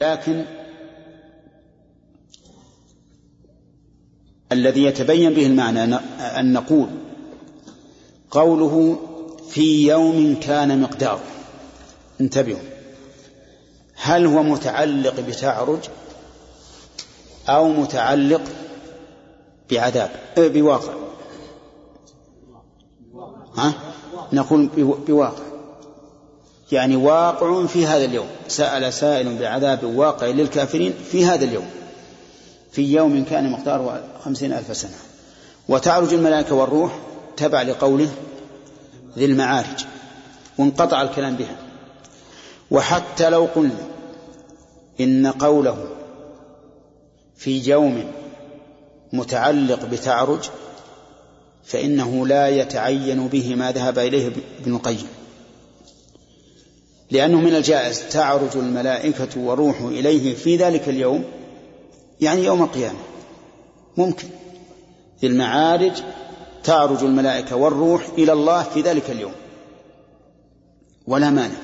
لكن الذي يتبين به المعنى أن نقول قوله في يوم كان مقداره. انتبهوا. هل هو متعلق بتعرج أو متعلق بعذاب؟ بواقع. ها؟ نقول بواقع. يعني واقع في هذا اليوم. سأل سائل بعذاب واقع للكافرين في هذا اليوم. في يوم كان مقداره خمسين ألف سنة. وتعرج الملائكة والروح تبع لقوله ذي المعارج. وانقطع الكلام بها. وحتى لو قلنا إن قوله في يوم متعلق بتعرج فإنه لا يتعين به ما ذهب إليه ابن القيم. لأنه من الجائز. تعرج الملائكة وروح إليه في ذلك اليوم يعني يوم القيامة. ممكن. في المعارج تعرج الملائكة والروح إلى الله في ذلك اليوم. ولا مانع.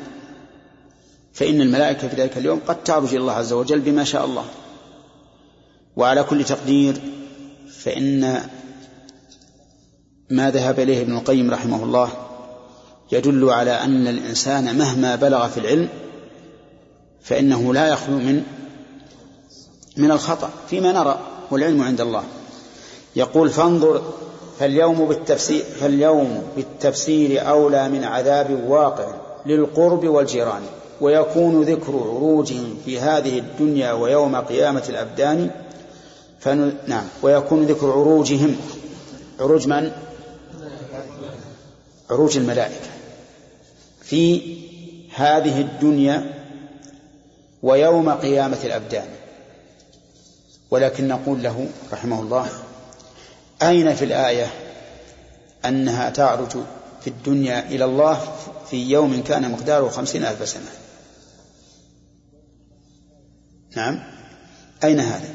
فإن الملائكة في ذلك اليوم قد تعرج إلى الله عز وجل بما شاء الله. وعلى كل تقدير فإن ما ذهب إليه ابن القيم رحمه الله يدل على أن الإنسان مهما بلغ في العلم فإنه لا يخلو من من الخطأ فيما نرى والعلم عند الله يقول فانظر فاليوم بالتفسير فاليوم بالتفسير أولى من عذاب واقع للقرب والجيران ويكون ذكر عروجهم في هذه الدنيا ويوم قيامة الأبدان فن... نعم ويكون ذكر عروجهم عروج من؟ عروج الملائكة في هذه الدنيا ويوم قيامة الأبدان. ولكن نقول له رحمه الله أين في الآية أنها تعرج في الدنيا إلى الله في يوم كان مقداره خمسين ألف سنة؟ نعم. أين هذا؟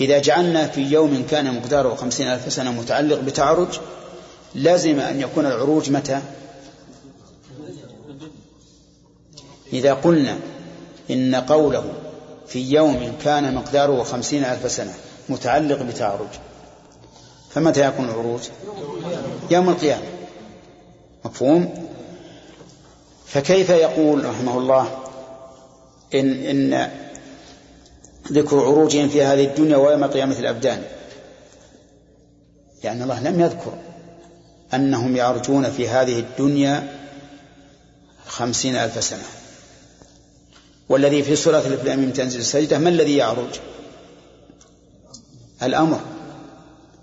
إذا جعلنا في يوم كان مقداره خمسين ألف سنة متعلق بتعرج لازم أن يكون العروج متى؟ إذا قلنا إن قوله في يوم كان مقداره خمسين ألف سنة متعلق بتعرج فمتى يكون العروج؟ يوم القيامة. مفهوم؟ فكيف يقول رحمه الله إن, إن ذكر عروجهم في هذه الدنيا ويوم قيامة الأبدان؟ يعني الله لم يذكر أنهم يعرجون في هذه الدنيا خمسين ألف سنة. والذي في سورة الإفلام تنزل السجدة ما الذي يعرج؟ الأمر.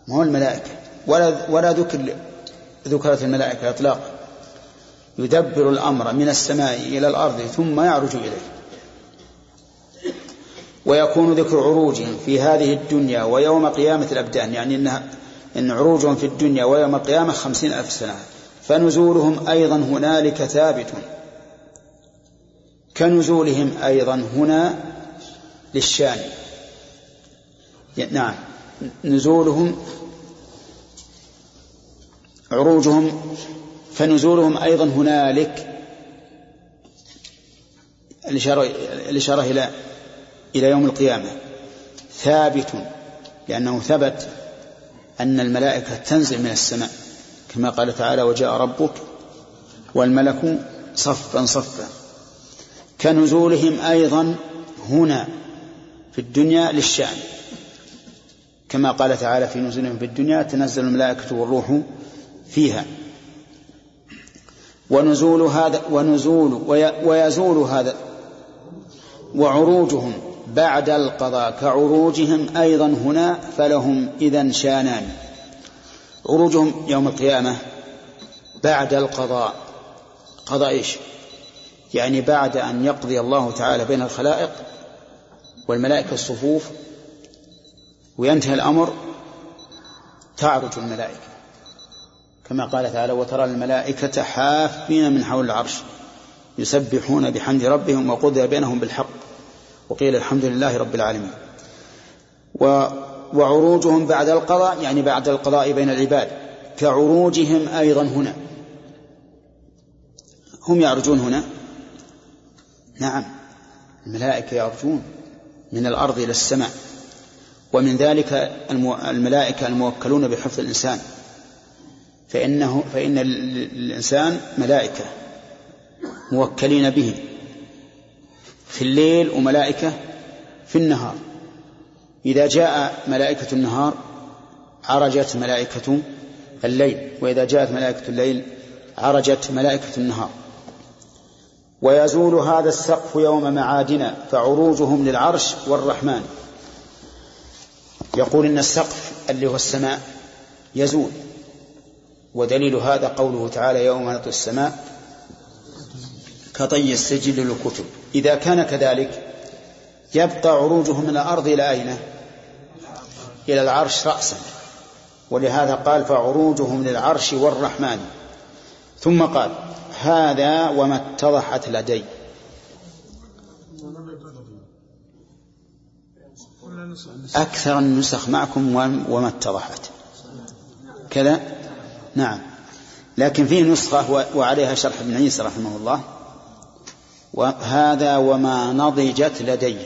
ما هو الملائكة؟ ولا ولا ذكر ذكرت الملائكة إطلاقا. يدبر الأمر من السماء إلى الأرض ثم يعرج إليه. ويكون ذكر عروجهم في هذه الدنيا ويوم قيامة الأبدان يعني إنها إن عروجهم في الدنيا ويوم القيامة خمسين ألف سنة. فنزولهم أيضا هنالك ثابت. كنزولهم أيضا هنا للشان. نعم. نزولهم عروجهم فنزولهم أيضا هنالك الإشارة, إلى إلى يوم القيامة. ثابت لأنه ثبت أن الملائكة تنزل من السماء كما قال تعالى وجاء ربك والملك صفا صفا. كنزولهم أيضا هنا في الدنيا للشأن. كما قال تعالى في نزولهم في الدنيا تنزل الملائكة والروح فيها. ونزول هذا ونزول ويزول هذا وعروجهم بعد القضاء كعروجهم أيضا هنا فلهم إذا شانان. عروجهم يوم القيامة بعد القضاء. قضاء إيش؟ يعني بعد أن يقضي الله تعالى بين الخلائق والملائكة الصفوف وينتهي الأمر تعرج الملائكة. كما قال تعالى وترى الملائكة حافين من حول العرش يسبحون بحمد ربهم وقضي بينهم بالحق. وقيل الحمد لله رب العالمين. و وعروجهم بعد القضاء يعني بعد القضاء بين العباد كعروجهم أيضا هنا. هم يعرجون هنا. نعم الملائكة يعرجون من الأرض إلى السماء ومن ذلك الملائكة الموكلون بحفظ الإنسان. فإنه فإن الإنسان ملائكة موكلين به في الليل وملائكة في النهار. إذا جاء ملائكة النهار عرجت ملائكة الليل وإذا جاءت ملائكة الليل عرجت ملائكة النهار. ويزول هذا السقف يوم معادنا فعروجهم للعرش والرحمن. يقول إن السقف اللي هو السماء يزول. ودليل هذا قوله تعالى يوم نطوي السماء كطي السجل للكتب. إذا كان كذلك يبقى عروجهم من الأرض إلى أين؟ إلى العرش رأسا. ولهذا قال فعروجهم للعرش والرحمن. ثم قال هذا وما اتضحت لدي. أكثر النسخ معكم وما اتضحت. كذا؟ نعم. لكن فيه نسخة وعليها شرح ابن عيسى رحمه الله. وهذا وما نضجت لدي.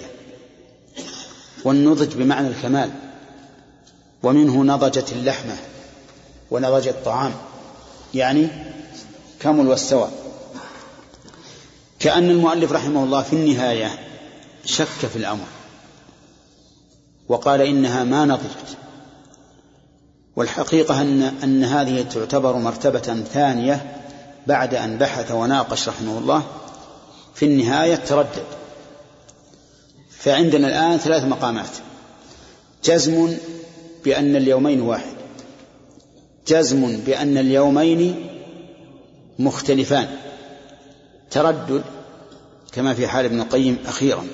والنضج بمعنى الكمال. ومنه نضجت اللحمة ونضج الطعام. يعني كمل واستوى كأن المؤلف رحمه الله في النهاية شك في الأمر. وقال إنها ما نضجت والحقيقة أن أن هذه تعتبر مرتبة ثانية بعد أن بحث وناقش رحمه الله في النهاية تردد. فعندنا الآن ثلاث مقامات. جزم بأن اليومين واحد. جزم بأن اليومين مختلفان. تردد كما في حال ابن القيم أخيرا.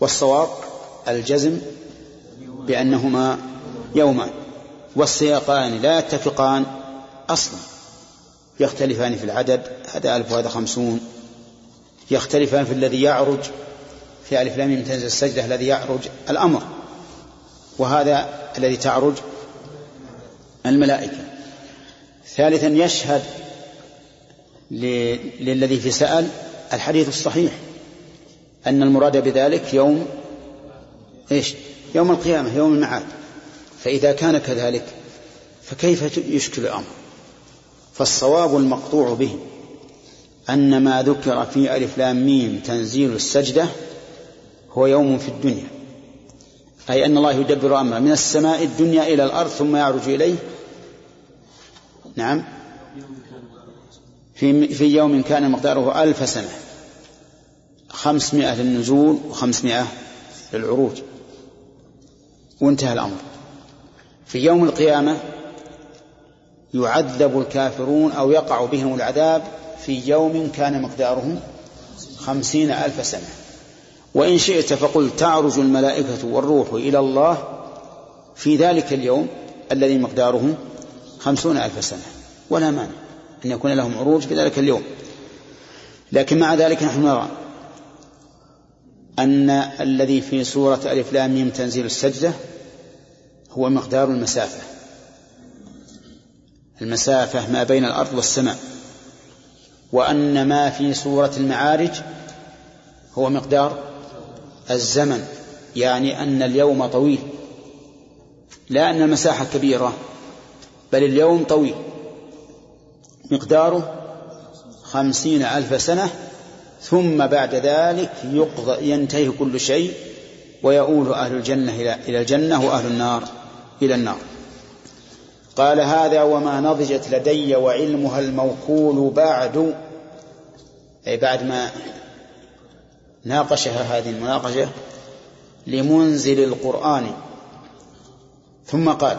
والصواب الجزم بأنهما يومان. والسياقان لا يتفقان أصلا. يختلفان في العدد هذا ألف وهذا خمسون. يختلفان في الذي يعرج في ألف لام تنزل السجدة الذي يعرج الأمر. وهذا الذي تعرج الملائكة. ثالثا يشهد للذي في سأل الحديث الصحيح. أن المراد بذلك يوم إيش؟ يوم القيامة يوم المعاد. فإذا كان كذلك فكيف يشكل الأمر؟ فالصواب المقطوع به أن ما ذكر في ألف لام ميم تنزيل السجدة هو يوم في الدنيا. أي أن الله يدبر أمره من السماء الدنيا إلى الأرض ثم يعرج إليه. نعم. في, في يوم كان مقداره ألف سنة. خمسمائة للنزول وخمسمائة للعروج. وانتهى الأمر. في يوم القيامة يعذب الكافرون أو يقع بهم العذاب في يوم كان مقداره خمسين ألف سنة. وإن شئت فقل تعرج الملائكة والروح إلى الله في ذلك اليوم الذي مقداره خمسون ألف سنة. ولا مانع. أن يكون لهم عروج في ذلك اليوم. لكن مع ذلك نحن نرى أن الذي في سورة ألف لام ميم تنزيل السجدة هو مقدار المسافة. المسافة ما بين الأرض والسماء. وأن ما في سورة المعارج هو مقدار الزمن. يعني أن اليوم طويل. لا أن المساحة كبيرة بل اليوم طويل. مقداره خمسين ألف سنة ثم بعد ذلك يقضى ينتهي كل شيء ويؤول أهل الجنة إلى الجنة وأهل النار إلى النار. قال هذا وما نضجت لدي وعلمها الموكول بعد أي بعد ما ناقشها هذه المناقشة لمنزل القرآن. ثم قال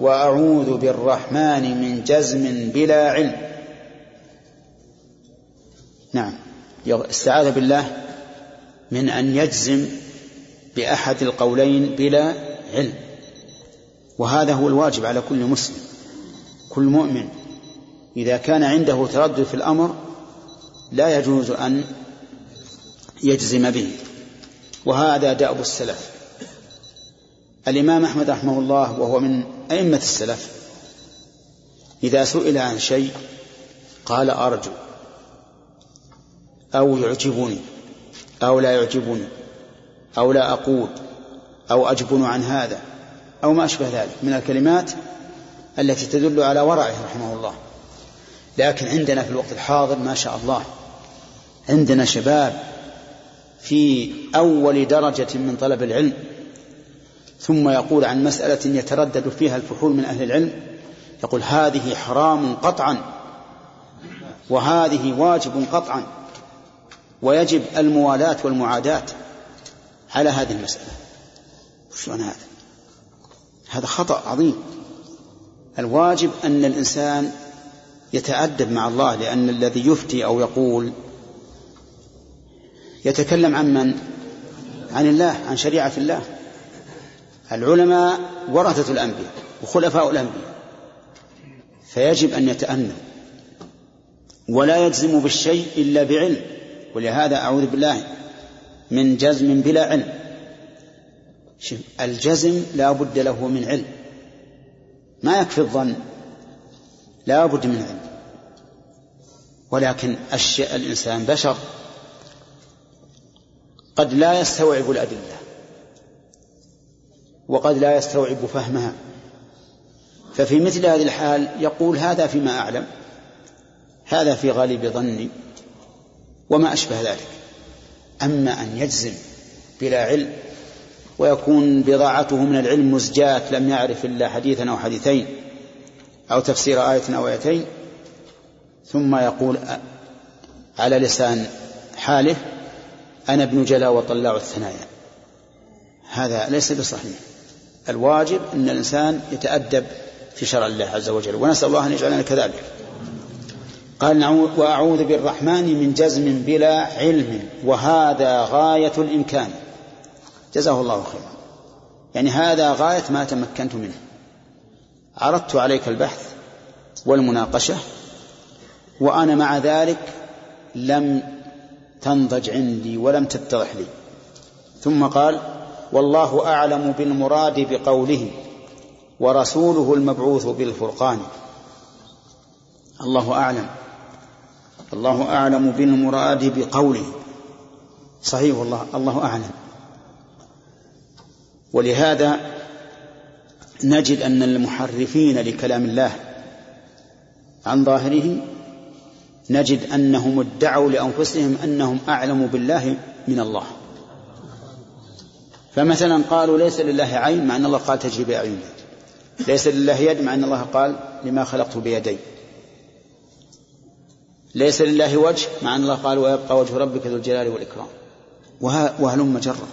وأعوذ بالرحمن من جزم بلا علم. نعم. استعاذ بالله من أن يجزم بأحد القولين بلا علم. وهذا هو الواجب على كل مسلم. كل مؤمن إذا كان عنده تردد في الأمر لا يجوز أن يجزم به. وهذا دأب السلف. الإمام أحمد رحمه الله وهو من أئمة السلف. إذا سئل عن شيء قال أرجو. أو يعجبني أو لا يعجبني أو لا أقول أو أجبن عن هذا أو ما أشبه ذلك من الكلمات التي تدل على ورعه رحمه الله. لكن عندنا في الوقت الحاضر ما شاء الله عندنا شباب في أول درجة من طلب العلم ثم يقول عن مسألة يتردد فيها الفحول من أهل العلم يقول هذه حرام قطعا وهذه واجب قطعا. ويجب الموالاة والمعاداة على هذه المسألة. شلون هذا؟ هذا خطأ عظيم. الواجب أن الإنسان يتأدب مع الله لأن الذي يفتي أو يقول يتكلم عن من؟ عن الله عن شريعة الله. العلماء ورثة الأنبياء وخلفاء الأنبياء. فيجب أن يتأنى ولا يجزم بالشيء إلا بعلم. ولهذا أعوذ بالله من جزم بلا علم. الجزم لا بد له من علم. ما يكفي الظن لا بد من علم. ولكن الإنسان بشر قد لا يستوعب الأدلة وقد لا يستوعب فهمها. ففي مثل هذه الحال يقول هذا فيما أعلم هذا في غالب ظني. وما أشبه ذلك. أما أن يجزم بلا علم ويكون بضاعته من العلم مزجاة لم يعرف إلا حديثا أو حديثين أو تفسير آية أو آيتين ثم يقول على لسان حاله أنا ابن جلا وطلاع الثنايا. هذا ليس بصحيح. الواجب أن الإنسان يتأدب في شرع الله عز وجل ونسأل الله أن يجعلنا كذلك. قال وأعوذ بالرحمن من جزم بلا علم وهذا غاية الإمكان. جزاه الله خيرا. يعني هذا غاية ما تمكنت منه. عرضت عليك البحث والمناقشة وأنا مع ذلك لم تنضج عندي ولم تتضح لي. ثم قال والله أعلم بالمراد بقوله ورسوله المبعوث بالفرقان. الله أعلم. الله أعلم بالمراد بقوله. صحيح والله الله أعلم. ولهذا نجد أن المحرفين لكلام الله عن ظاهره نجد أنهم ادعوا لأنفسهم أنهم أعلم بالله من الله. فمثلا قالوا ليس لله عين مع أن الله قال تجري بأعيننا ليس لله يد مع أن الله قال لما خلقته بيدي. ليس لله وجه مع أن الله قال ويبقى وجه ربك ذو الجلال والإكرام. وهلم جرة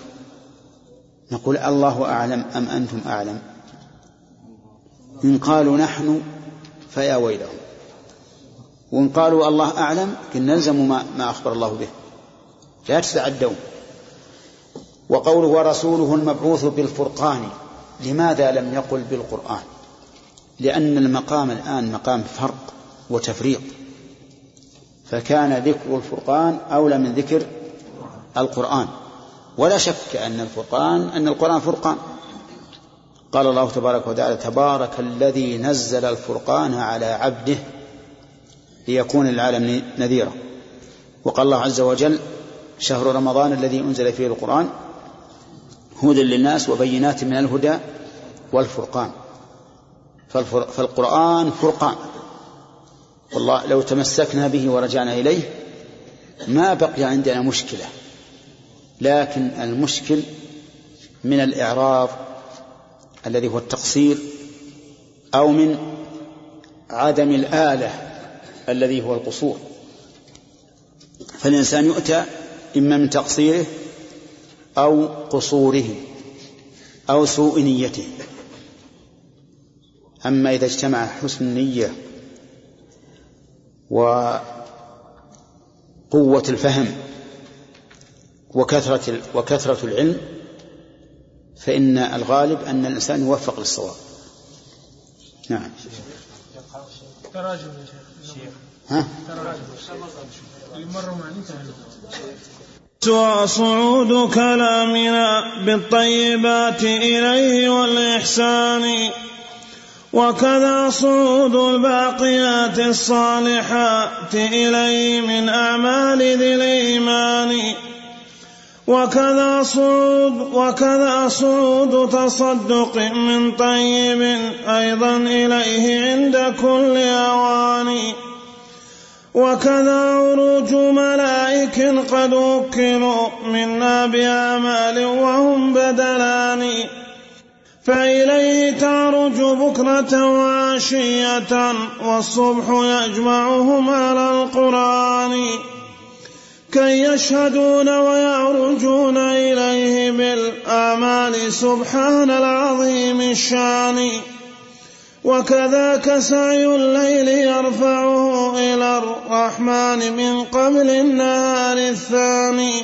نقول الله أعلم أم أنتم أعلم؟ إن قالوا نحن فيا ويلهم. وإن قالوا الله أعلم كن نلزم ما, ما أخبر الله به. لا تتعدون. وقوله ورسوله المبعوث بالفرقان لماذا لم يقل بالقرآن؟ لأن المقام الآن مقام فرق وتفريق. فكان ذكر الفرقان أولى من ذكر القرآن. ولا شك أن الفرقان أن القرآن فرقان. قال الله تبارك وتعالى تبارك الذي نزل الفرقان على عبده ليكون للعالم نذيرا. وقال الله عز وجل شهر رمضان الذي أنزل فيه القرآن هدى للناس وبينات من الهدى والفرقان. فالقرآن فرقان. والله لو تمسكنا به ورجعنا إليه ما بقي عندنا مشكلة. لكن المشكل من الإعراض الذي هو التقصير أو من عدم الآلة الذي هو القصور. فالإنسان يؤتى إما من تقصيره أو قصوره أو سوء نيته. أما إذا اجتمع حسن النية وقوة الفهم وكثرة وكثرة العلم فإن الغالب أن الإنسان يوفق للصواب. نعم. تراجم يا شيخ. ها؟ وصعود كلامنا بالطيبات إليه والإحسان. وكذا صعود الباقيات الصالحات إليه من أعمال ذي الإيمان. وكذا صعود وكذا صعود تصدق من طيب أيضا إليه عند كل أوان وكذا عروج ملائك قد وكلوا منا بأعمال وهم بدلان. فإليه تعرج بكرة وعشية والصبح يجمعهم على القرآن. كي يشهدون ويعرجون إليه بالآمال سبحان العظيم الشان. وكذاك سعي الليل يرفعه إلى الرحمن من قبل النهار الثاني.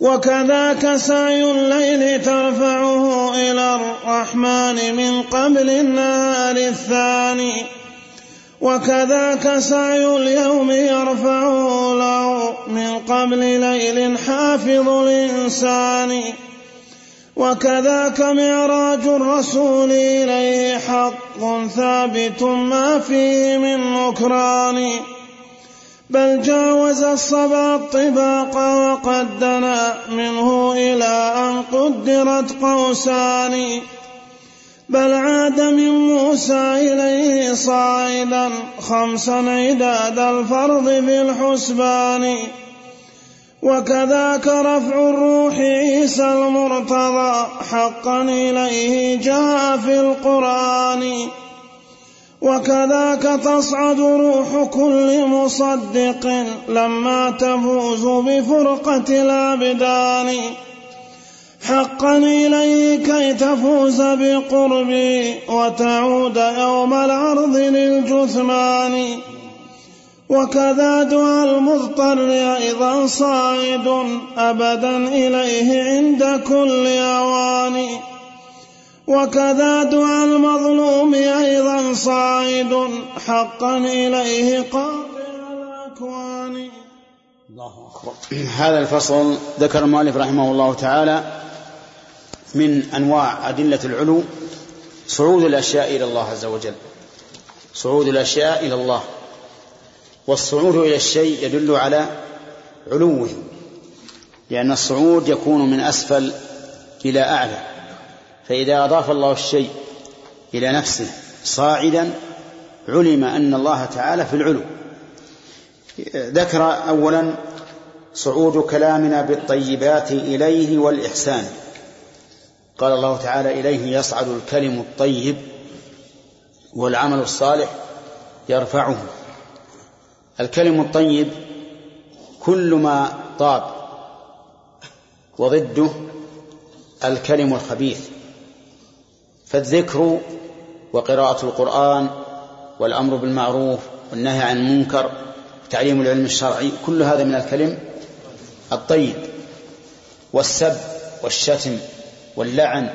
وكذاك سعي الليل ترفعه إلى الرحمن من قبل النهار الثاني. وكذاك سعي اليوم يرفعه له من قبل ليل حافظ الإنسان وكذاك معراج الرسول إليه حق ثابت ما فيه من نكران. بل جاوز الصبا الطباق وقد دنا منه إلى أن قدرت قوسان. بل عاد من موسى إليه صاعدا خمسا عداد الفرض بالحسبان وكذاك رفع الروح عيسى المرتضى حقا إليه جاء في القرآن. وكذاك تصعد روح كل مصدق لما تفوز بفرقة الأبدان. حقا إليه كي تفوز بقربي وتعود يوم العرض للجثمان. وكذا دعاء المضطر أيضا صاعد أبدا إليه عند كل أوان. وكذا دعاء المظلوم أيضا صاعد حقا إليه قاطع الأكوان. الله أكبر. هذا الفصل ذكر المؤلف رحمه الله تعالى من أنواع أدلة العلو صعود الأشياء إلى الله عز وجل. صعود الأشياء إلى الله. والصعود إلى الشيء يدل على علوه لأن الصعود يكون من أسفل إلى أعلى. فإذا أضاف الله الشيء إلى نفسه صاعدا علم أن الله تعالى في العلو. ذكر أولا صعود كلامنا بالطيبات إليه والإحسان. قال الله تعالى إليه يصعد الكلم الطيب والعمل الصالح يرفعه. الكلم الطيب كل ما طاب وضده الكلم الخبيث. فالذكر وقراءة القرآن والأمر بالمعروف والنهي عن المنكر وتعليم العلم الشرعي كل هذا من الكلم الطيب والسب والشتم واللعن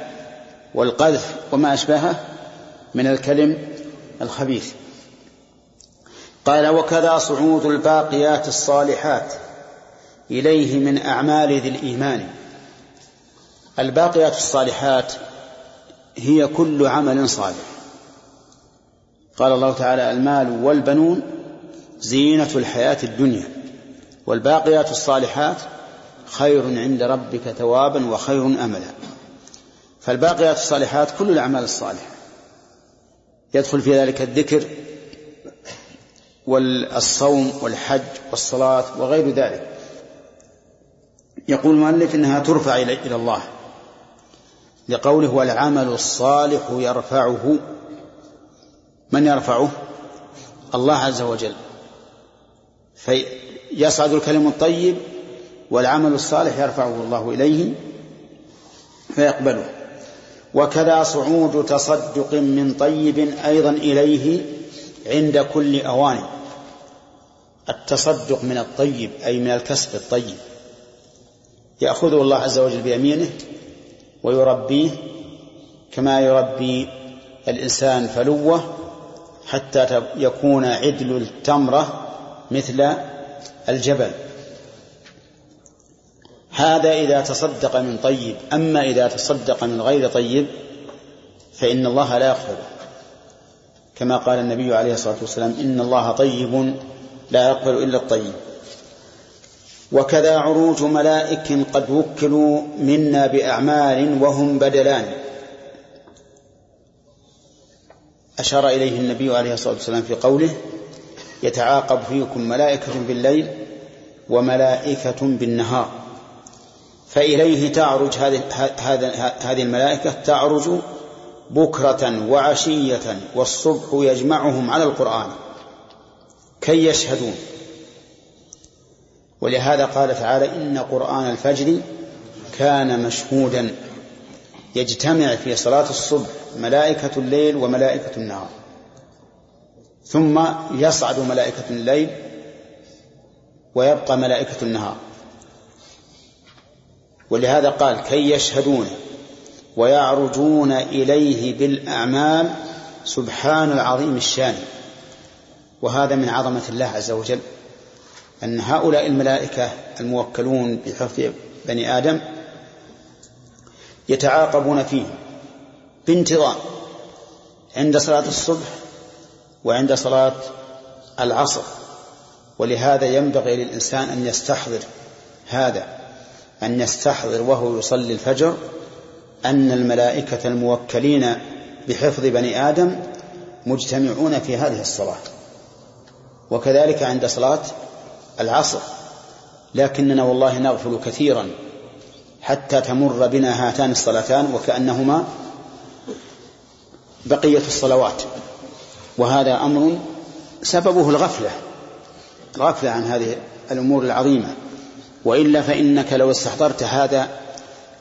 والقذف وما أشبهه من الكلم الخبيث. قال وكذا صعود الباقيات الصالحات إليه من أعمال ذي الإيمان. الباقيات الصالحات هي كل عمل صالح. قال الله تعالى المال والبنون زينة الحياة الدنيا والباقيات الصالحات خير عند ربك ثوابا وخير أملا. فالباقيات الصالحات كل الأعمال الصالحة. يدخل في ذلك الذكر والصوم والحج والصلاة وغير ذلك. يقول المؤلف إنها ترفع إلى الله. لقوله والعمل الصالح يرفعه. من يرفعه؟ الله عز وجل. فيصعد الكلم الطيب والعمل الصالح يرفعه الله إليه فيقبله. وكذا صعود تصدق من طيب أيضا إليه عند كل أوان. التصدق من الطيب أي من الكسب الطيب. يأخذه الله عز وجل بيمينه ويربيه كما يربي الإنسان فلوة حتى يكون عدل التمرة مثل الجبل. هذا إذا تصدق من طيب. أما إذا تصدق من غير طيب فإن الله لا يقبله كما قال النبي عليه الصلاة والسلام إن الله طيب لا يقبل إلا الطيب. وكذا عروج ملائك قد وكلوا منا بأعمال وهم بدلان. أشار إليه النبي عليه الصلاة والسلام في قوله يتعاقب فيكم ملائكة بالليل وملائكة بالنهار. فإليه تعرج هذه الملائكة تعرج بكرة وعشية والصبح يجمعهم على القرآن. كي يشهدون. ولهذا قال تعالى إن قرآن الفجر كان مشهودا يجتمع في صلاة الصبح ملائكة الليل وملائكة النهار ثم يصعد ملائكة الليل ويبقى ملائكة النهار. ولهذا قال كي يشهدون ويعرجون إليه بالأعمال سبحان العظيم الشان. وهذا من عظمة الله عز وجل. أن هؤلاء الملائكة الموكلون بحفظ بني آدم يتعاقبون فيه بانتظام عند صلاة الصبح وعند صلاة العصر ولهذا ينبغي للإنسان أن يستحضر هذا أن يستحضر وهو يصلي الفجر أن الملائكة الموكلين بحفظ بني آدم مجتمعون في هذه الصلاة. وكذلك عند صلاة العصر. لكننا والله نغفل كثيرا حتى تمر بنا هاتان الصلاتان وكأنهما بقية الصلوات. وهذا أمر سببه الغفلة الغفلة عن هذه الأمور العظيمة. وإلا فإنك لو استحضرت هذا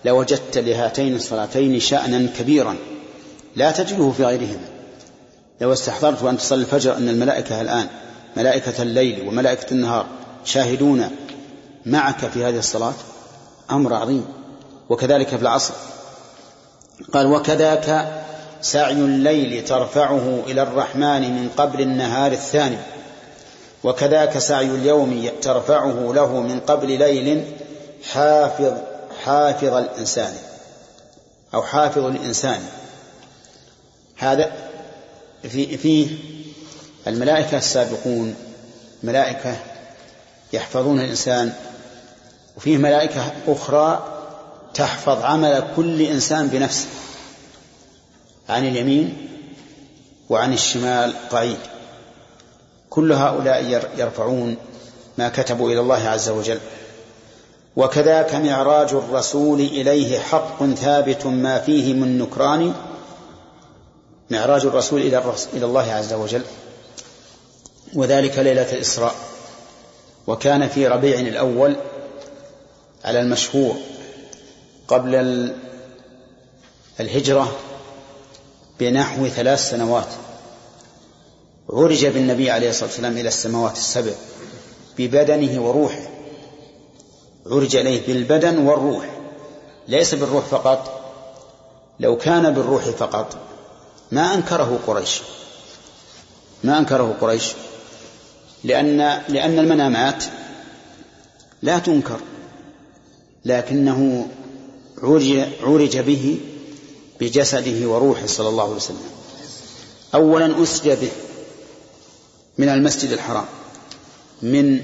لوجدت لهاتين الصلاتين شأنا كبيرا لا تجده في غيرهما. لو استحضرت وأن تصلي الفجر أن الملائكة الآن ملائكة الليل وملائكة النهار شاهدون معك في هذه الصلاة؟ أمر عظيم. وكذلك في العصر. قال وكذاك سعي الليل ترفعه إلى الرحمن من قبل النهار الثاني. وكذاك سعي اليوم ترفعه له من قبل ليل حافظ حافظ الإنسان. أو حافظ الإنسان. هذا في فيه الملائكة السابقون ملائكة يحفظون الإنسان. وفيه ملائكة أخرى تحفظ عمل كل إنسان بنفسه عن اليمين وعن الشمال قعيد. كل هؤلاء يرفعون ما كتبوا إلى الله عز وجل. وكذاك معراج الرسول إليه حق ثابت ما فيه من نكران معراج الرسول إلى الله عز وجل. وذلك ليلة الإسراء. وكان في ربيع الأول على المشهور قبل الهجرة بنحو ثلاث سنوات. عرج بالنبي عليه الصلاة والسلام إلى السماوات السبع ببدنه وروحه. عرج إليه بالبدن والروح. ليس بالروح فقط لو كان بالروح فقط. ما أنكره قريش. ما أنكره قريش. لأن لأن المنامات لا تنكر لكنه عرج, عرج به بجسده وروحه صلى الله عليه وسلم. أولا أسري به من المسجد الحرام من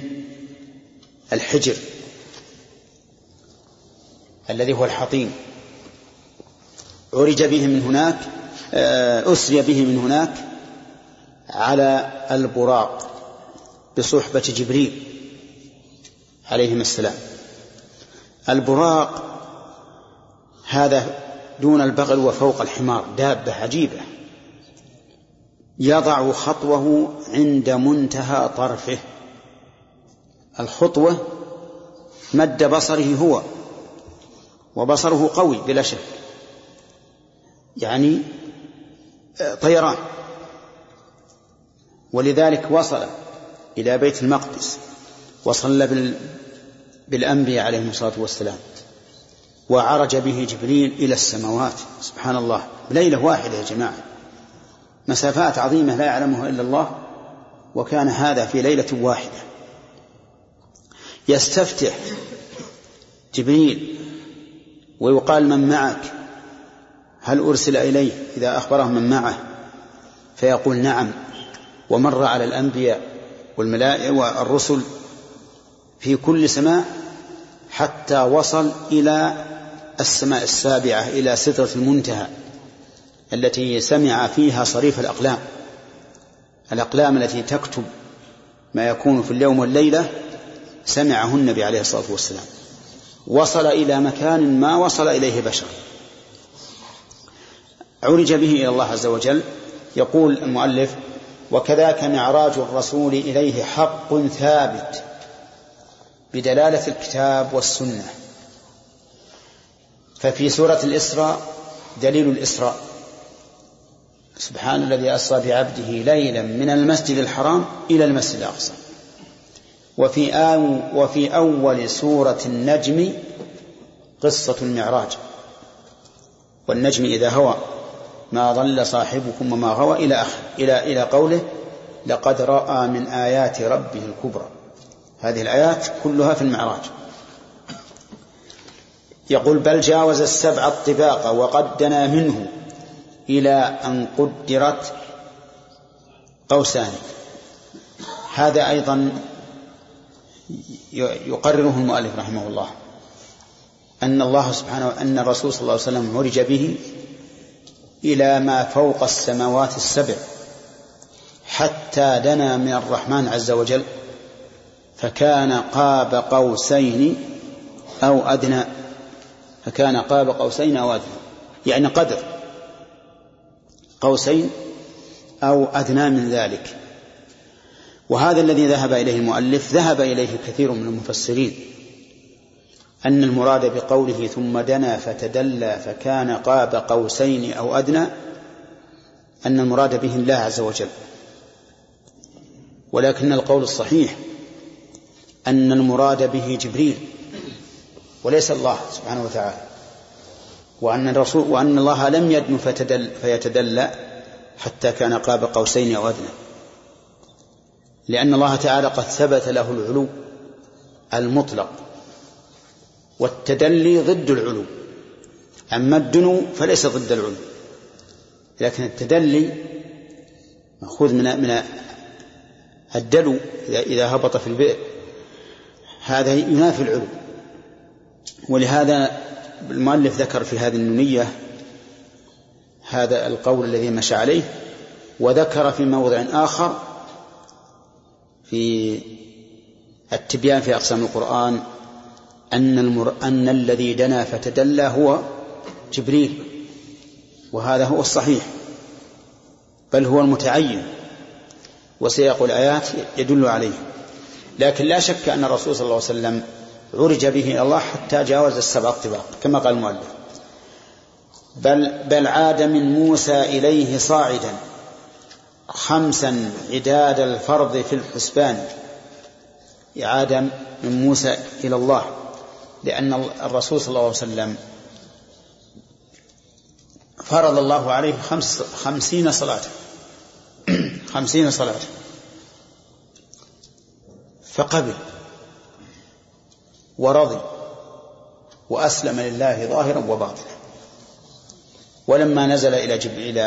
الحجر الذي هو الحطيم. عرج به من هناك آه، أسري به من هناك على البراق. بصحبة جبريل عليهما السلام. البراق هذا دون البغل وفوق الحمار دابة عجيبة. يضع خطوه عند منتهى طرفه. الخطوة مد بصره هو وبصره قوي بلا شك. يعني آه، طيران. ولذلك وصل إلى بيت المقدس وصلى بالأنبياء عليهم الصلاة والسلام وعرج به جبريل إلى السماوات. سبحان الله. ليلة واحدة يا جماعة. مسافات عظيمة لا يعلمها إلا الله وكان هذا في ليلة واحدة. يستفتح جبريل ويقال من معك؟ هل أرسل إليه؟ إذا أخبره من معه فيقول نعم. ومر على الأنبياء. والملائكة والرسل في كل سماء حتى وصل إلى السماء السابعة إلى سدرة المنتهى التي سمع فيها صريف الأقلام. الأقلام التي تكتب ما يكون في اليوم والليلة سمعه النبي عليه الصلاة والسلام. وصل إلى مكان ما وصل إليه بشر. عرج به إلى الله عز وجل. يقول المؤلف وكذاك معراج الرسول إليه حق ثابت بدلالة الكتاب والسنة. ففي سورة الإسراء دليل الإسراء. سبحان الذي أسرى بعبده ليلا من المسجد الحرام إلى المسجد الأقصى. وفي أو وفي أول سورة النجم قصة المعراج. والنجم إذا هوى ما ضل صاحبكم وما غوى. إلى آخر إلى إلى قوله لقد رأى من آيات ربه الكبرى. هذه الآيات كلها في المعراج. يقول بل جاوز السبع الطباق وقد دنا منه إلى أن قدرت قوسان. هذا أيضا يقرره المؤلف رحمه الله. أن الله سبحانه أن الرسول صلى الله عليه وسلم عرج به إلى ما فوق السماوات السبع حتى دنا من الرحمن عز وجل فكان قاب قوسين أو أدنى فكان قاب قوسين أو أدنى يعني قدر قوسين أو أدنى من ذلك. وهذا الذي ذهب إليه المؤلف ذهب إليه كثير من المفسرين. أن المراد بقوله ثم دنا فتدلى فكان قاب قوسين أو أدنى أن المراد به الله عز وجل. ولكن القول الصحيح أن المراد به جبريل وليس الله سبحانه وتعالى وأن الرسول وأن الله لم يدن فتدل فيتدلى حتى كان قاب قوسين أو أدنى. لأن الله تعالى قد ثبت له العلو المطلق والتدلي ضد العلو. أما الدنو فليس ضد العلو. لكن التدلي مأخوذ من من الدلو إذا هبط في البئر. هذا ينافي العلو. ولهذا المؤلف ذكر في هذه النونية هذا القول الذي مشى عليه وذكر في موضع آخر في التبيان في أقسام القرآن أن, المر... أن الذي دنا فتدلى هو جبريل وهذا هو الصحيح بل هو المتعين وسياق الآيات يدل عليه. لكن لا شك أن الرسول صلى الله عليه وسلم عرج به إلى الله حتى جاوز السبع الطباق كما قال المؤلف. بل بل عاد من موسى إليه صاعدا خمسا عداد الفرض في الحسبان عاد من موسى إلى الله. لأن الرسول صلى الله عليه وسلم فرض الله عليه خمس خمسين صلاة. خمسين صلاة. فقبل ورضي وأسلم لله ظاهرا وباطنا. ولما نزل إلى جبريل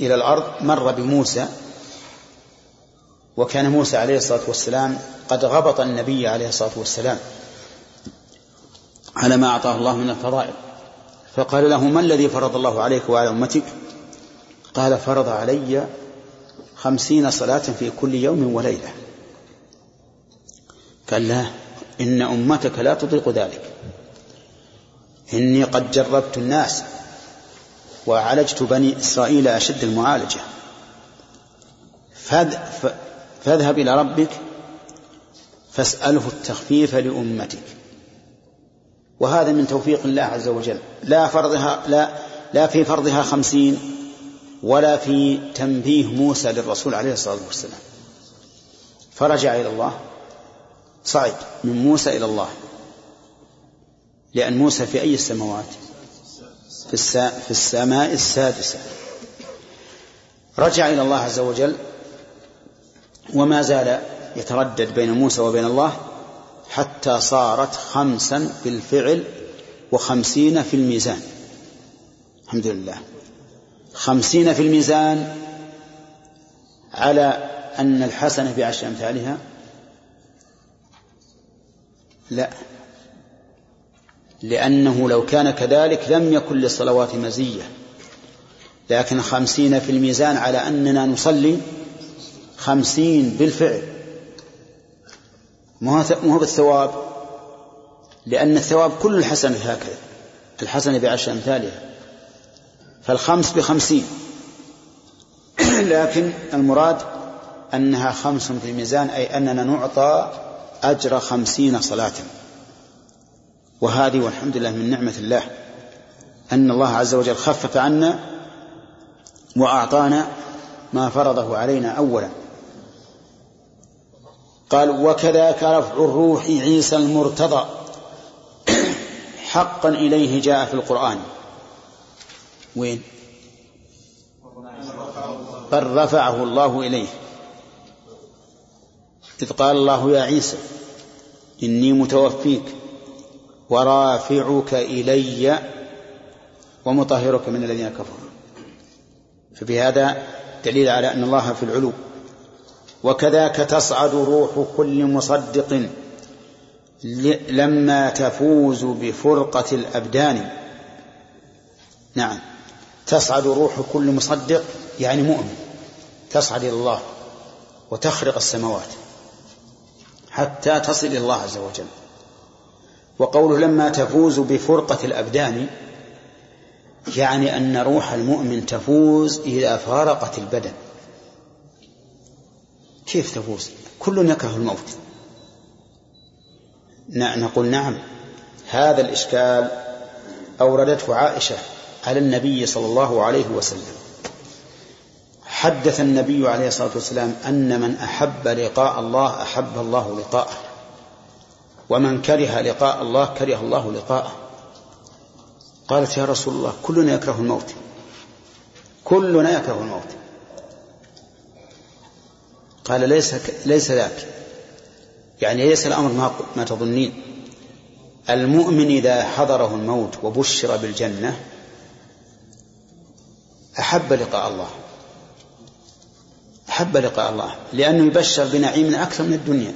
إلى الأرض مر بموسى وكان موسى عليه الصلاة والسلام قد غبط النبي عليه الصلاة والسلام. على ما أعطاه الله من الفضائل. فقال له ما الذي فرض الله عليك وعلى أمتك؟ قال فرض علي خمسين صلاة في كل يوم وليلة. قال لا إن أمتك لا تطيق ذلك. إني قد جربت الناس وعالجت بني إسرائيل أشد المعالجة. فاذهب إلى ربك فاسأله التخفيف لأمتك. وهذا من توفيق الله عز وجل. لا فرضها لا لا في فرضها خمسين ولا في تنبيه موسى للرسول عليه الصلاة والسلام. فرجع إلى الله صعد من موسى إلى الله. لأن موسى في أي السماوات؟ في, في السماء السادسة. رجع إلى الله عز وجل وما زال يتردد بين موسى وبين الله حتى صارت خمسا بالفعل وخمسين في الميزان. الحمد لله. خمسين في الميزان على أن الحسنة بعشر أمثالها؟ لا. لأنه لو كان كذلك لم يكن للصلوات مزية. لكن خمسين في الميزان على أننا نصلي خمسين بالفعل. ما هو بالثواب؟ لأن الثواب كل الحسنة هكذا. الحسنة بعشر أمثالها. فالخمس بخمسين. لكن المراد أنها خمس في الميزان أي أننا نعطى أجر خمسين صلاة. وهذه والحمد لله من نعمة الله. أن الله عز وجل خفف عنا وأعطانا ما فرضه علينا أولا. قال وكذاك رفع الروح عيسى المرتضى. حقا إليه جاء في القرآن. وين؟ بل رفعه الله إليه. إذ قال الله يا عيسى إني متوفيك ورافعك إلي ومطهرك من الذين كفروا. فبهذا دليل على أن الله في العلو. وكذاك تصعد روح كل مصدق لما تفوز بفرقة الأبدان. نعم. تصعد روح كل مصدق يعني مؤمن. تصعد إلى الله وتخرق السماوات حتى تصل إلى الله عز وجل. وقوله لما تفوز بفرقة الأبدان يعني أن روح المؤمن تفوز إذا فارقت البدن. كيف تفوز؟ كل يكره الموت. نقول نعم هذا الإشكال أوردته عائشة على النبي صلى الله عليه وسلم. حدث النبي عليه الصلاة والسلام أن من أحب لقاء الله أحب الله لقاءه ومن كره لقاء الله كره الله لقاءه. قالت يا رسول الله كلنا يكره الموت. كلنا يكره الموت. قال ليس ليس ذاك. يعني ليس الأمر ما ما تظنين. المؤمن إذا حضره الموت وبشر بالجنة أحب لقاء الله. أحب لقاء الله. لأنه يبشر بنعيم أكثر من الدنيا.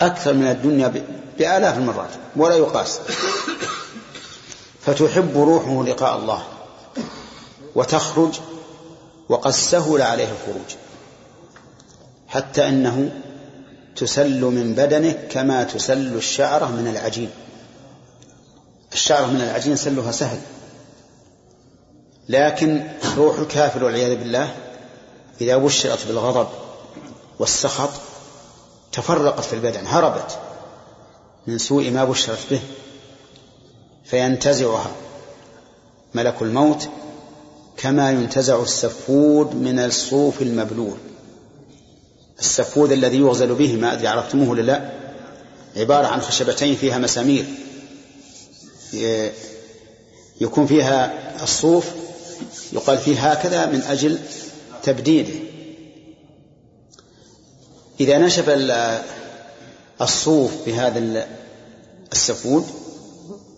أكثر من الدنيا بآلاف المرات. ولا يقاس. فتحب روحه لقاء الله. وتخرج. وقد سهل عليه الخروج. حتى أنه تسل من بدنه كما تسل الشعرة من العجين. الشعرة من العجين سلها سهل. لكن روح الكافر والعياذ بالله إذا بشرت بالغضب والسخط تفرقت في البدن هربت من سوء ما بشرت به فينتزعها ملك الموت كما ينتزع السفود من الصوف المبلول. السفود الذي يغزل به ما أدري عرفتموه ولا لا؟ عبارة عن خشبتين فيها مسامير. يكون فيها الصوف يقال فيه هكذا من أجل تبديده. إذا نشف الصوف بهذا السفود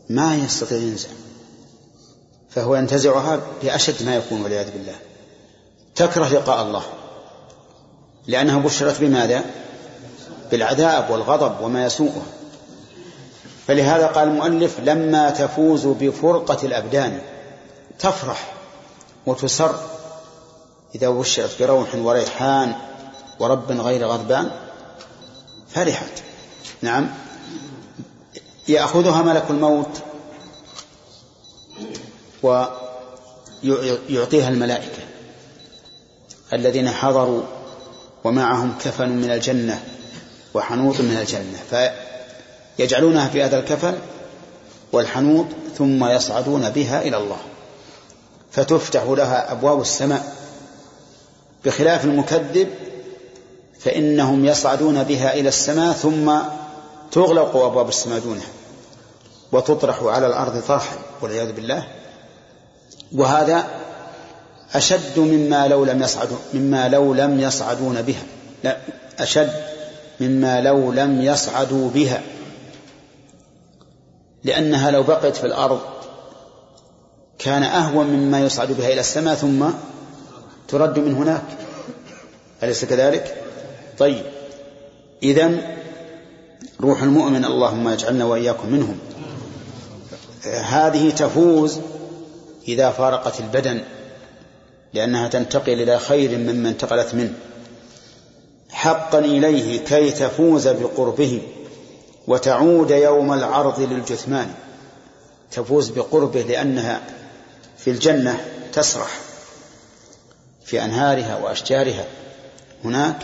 ما يستطيع ينزع. فهو ينتزعها بأشد ما يكون والعياذ بالله. تكره لقاء الله. لأنها بشرت بماذا؟ بالعذاب والغضب وما يسوءها فلهذا قال المؤلف لما تفوز بفرقة الأبدان تفرح وتسر. إذا بشرت بروح وريحان ورب غير غضبان فرحت. نعم. يأخذها ملك الموت ويعطيها الملائكة الذين حضروا ومعهم كفن من الجنة وحنوط من الجنة فيجعلونها في هذا الكفن والحنوط ثم يصعدون بها إلى الله. فتفتح لها أبواب السماء. بخلاف المكذب فإنهم يصعدون بها إلى السماء ثم تغلق أبواب السماء دونها وتطرح على الأرض طرحا والعياذ بالله. وهذا أشد مما لو لم يصعدوا مما لو لم يصعدون بها. لا أشد مما لو لم يصعدوا بها. لأنها لو بقيت في الأرض كان أهون مما يصعد بها إلى السماء ثم ترد من هناك. أليس كذلك؟ طيب. إذا روح المؤمن اللهم اجعلنا وإياكم منهم. هذه تفوز إذا فارقت البدن. لأنها تنتقل إلى خير مما انتقلت منه. حقا إليه كي تفوز بقربه وتعود يوم العرض للجثمان. تفوز بقربه لأنها في الجنة تسرح في أنهارها وأشجارها. هناك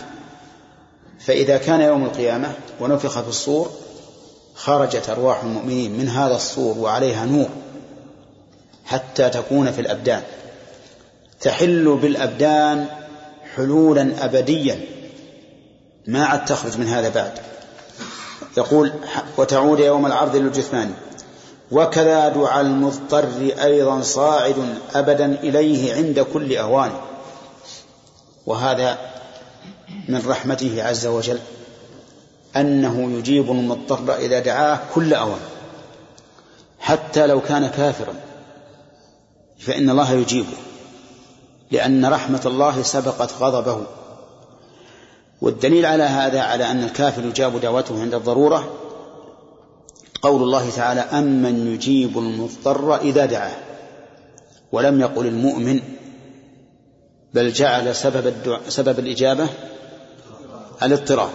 فإذا كان يوم القيامة ونفخ في الصور خرجت أرواح المؤمنين من هذا الصور وعليها نور حتى تكون في الأبدان. تحل بالأبدان حلولا أبديا. ما عاد تخرج من هذا بعد. يقول وتعود يوم العرض للجثمان. وكذا دعاء المضطر أيضا صاعد أبدا إليه عند كل أوان وهذا من رحمته عز وجل أنه يجيب المضطر إذا دعاه كل أوان حتى لو كان كافرا فإن الله يجيبه. لأن رحمة الله سبقت غضبه. والدليل على هذا على أن الكافر يجاب دعوته عند الضرورة. قول الله تعالى أمن يجيب المضطر إذا دعاه. ولم يقل المؤمن بل جعل سبب, الدعاء سبب الإجابة الاضطرار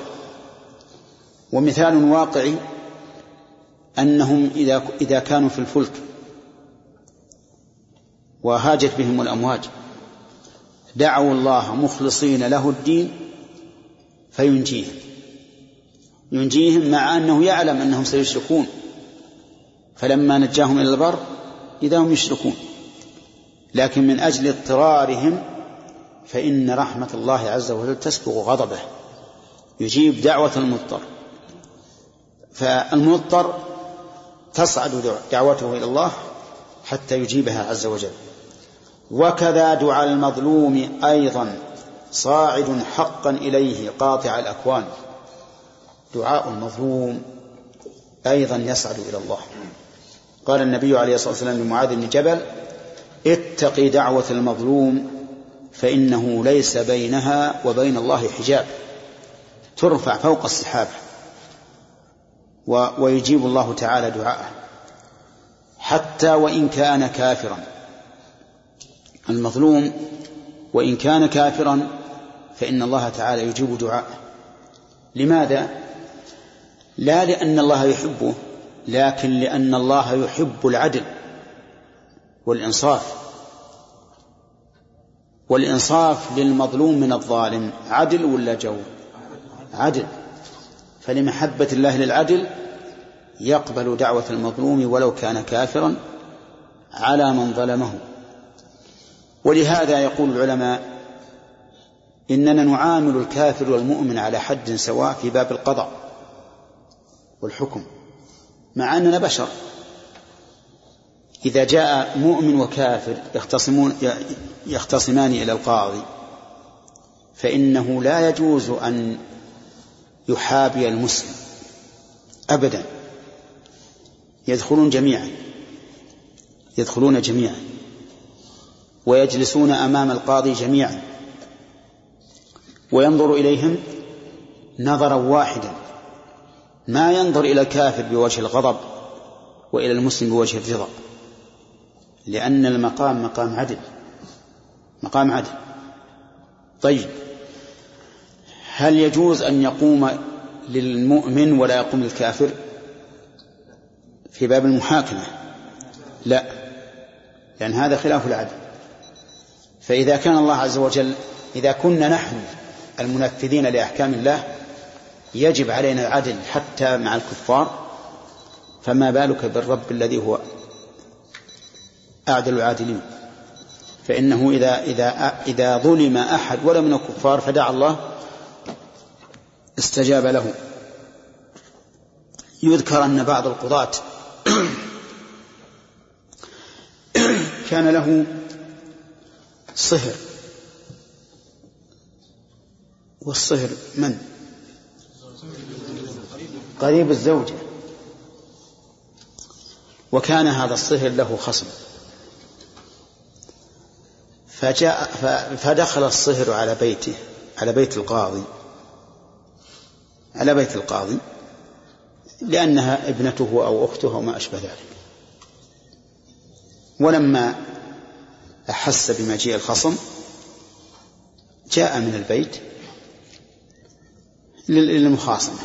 ومثال واقعي أنهم إذا إذا كانوا في الفلك وهاجت بهم الأمواج. دعوا الله مخلصين له الدين فينجيهم. ينجيهم مع أنه يعلم أنهم سيشركون. فلما نجاهم إلى البر إذا هم يشركون. لكن من أجل اضطرارهم فإن رحمة الله عز وجل تسبق غضبه. يجيب دعوة المضطر. فالمضطر تصعد دعوته إلى الله حتى يجيبها عز وجل. وكذا دعاء المظلوم أيضا صاعد حقا إليه قاطع الأكوان. دعاء المظلوم أيضا يصعد إلى الله. قال النبي عليه الصلاة والسلام لمعاذ بن جبل اتق دعوة المظلوم فإنه ليس بينها وبين الله حجاب. ترفع فوق السحاب. ويجيب الله تعالى دعاءه. حتى وإن كان كافرا. المظلوم وإن كان كافرا فإن الله تعالى يجيب دعاءه لماذا؟ لا لأن الله يحبه لكن لأن الله يحب العدل والإنصاف. والإنصاف للمظلوم من الظالم عدل ولا جور؟ عدل. فلمحبة الله للعدل يقبل دعوة المظلوم ولو كان كافرا على من ظلمه. ولهذا يقول العلماء إننا نعامل الكافر والمؤمن على حد سواء في باب القضاء والحكم مع أننا بشر. إذا جاء مؤمن وكافر يختصمون يختصمان إلى القاضي فإنه لا يجوز أن يحابي المسلم أبدا. يدخلون جميعا يدخلون جميعا. ويجلسون أمام القاضي جميعا. وينظر إليهم نظرا واحدا. ما ينظر إلى الكافر بوجه الغضب وإلى المسلم بوجه الرضا. لأن المقام مقام عدل. مقام عدل. طيب. هل يجوز أن يقوم للمؤمن ولا يقوم للكافر؟ في باب المحاكمة. لا. لأن هذا خلاف العدل. فإذا كان الله عز وجل إذا كنا نحن المنفذين لأحكام الله يجب علينا العدل حتى مع الكفار فما بالك بالرب الذي هو أعدل العادلين؟ فإنه إذا إذا إذا ظلم أحد ولا من الكفار فدعا الله استجاب له. يذكر أن بعض القضاة كان له صهر. والصهر من؟ قريب الزوجة. وكان هذا الصهر له خصم. فجاء فدخل الصهر على بيته على بيت القاضي. على بيت القاضي لأنها ابنته أو أخته أو ما أشبه ذلك. ولما أحس بمجيء الخصم جاء من البيت للمخاصمة.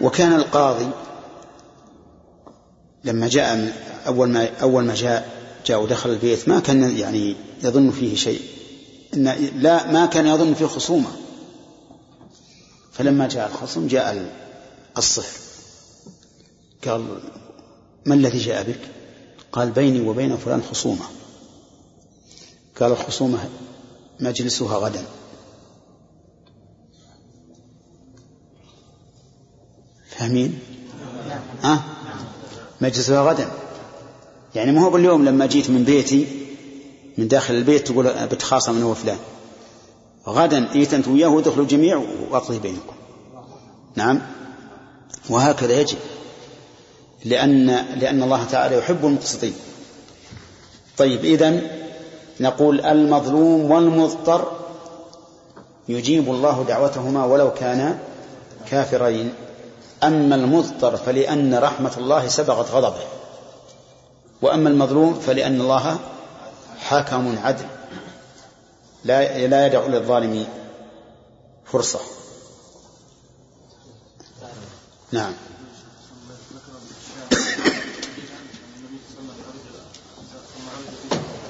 وكان القاضي لما جاء أول ما أول ما جاء جاء ودخل البيت ما كان يعني يظن فيه شيء إن لا ما كان يظن فيه خصومة. فلما جاء الخصم جاء الصهر. قال ما الذي جاء بك؟ قال بيني وبين فلان خصومة. قال الخصومة مجلسها غدا. فاهمين؟ ها؟ أه؟ مجلسها غدا. يعني ما هو باليوم لما جيت من بيتي من داخل البيت تقول بتخاصم أنا وفلان غدا جيت أنت وياه ودخلوا الجميع وأقضي بينكم. نعم؟ وهكذا يجب. لأن لأن الله تعالى يحب المقسطين. طيب إذا نقول المظلوم والمضطر يجيب الله دعوتهما ولو كانا كافرين. أما المضطر فلأن رحمة الله سبقت غضبه وأما المظلوم فلأن الله حكم عدل لا لا يدع للظالم فرصة. نعم.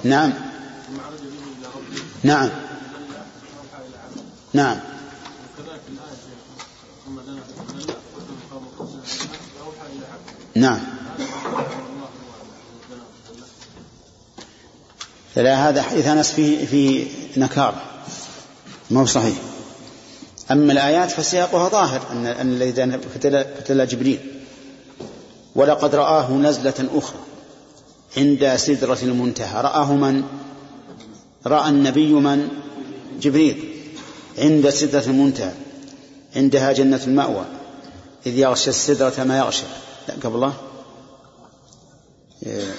نعم. نعم. نعم. نعم. لا هذا حديث أنس في في نكاره ما هو صحيح. أما الآيات فسياقها ظاهر أن الذي فتلى جبريل. ولقد رآه نزلة أخرى. عند سدرة المنتهى. رآه من؟ رأى النبي من؟ جبريل. عند سدرة المنتهى. عندها جنة المأوى. إذ يغشى السدرة ما يغشى. لا قبل الله.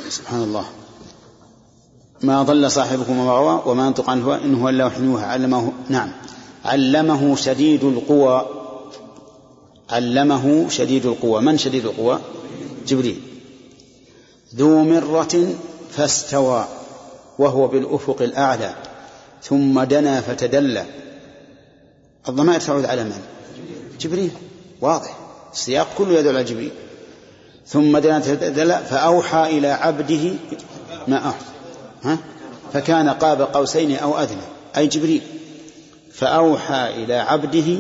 سبحان الله. ما ضل صاحبكم وما وما ينطق عن الهوى إن هو إلا يوحى. علمه نعم. علمه شديد القوى. علمه شديد القوى. من شديد القوى؟ جبريل. ذو مرة فاستوى وهو بالأفق الأعلى ثم دنا فتدلى. الضمائر تعود على من؟ جبريل. واضح. السياق كله يدل على جبريل. ثم دنا فتدلى فأوحى إلى عبده ما أوحى. ها؟ فكان قاب قوسين أو أدنى. أي جبريل. فأوحى إلى عبده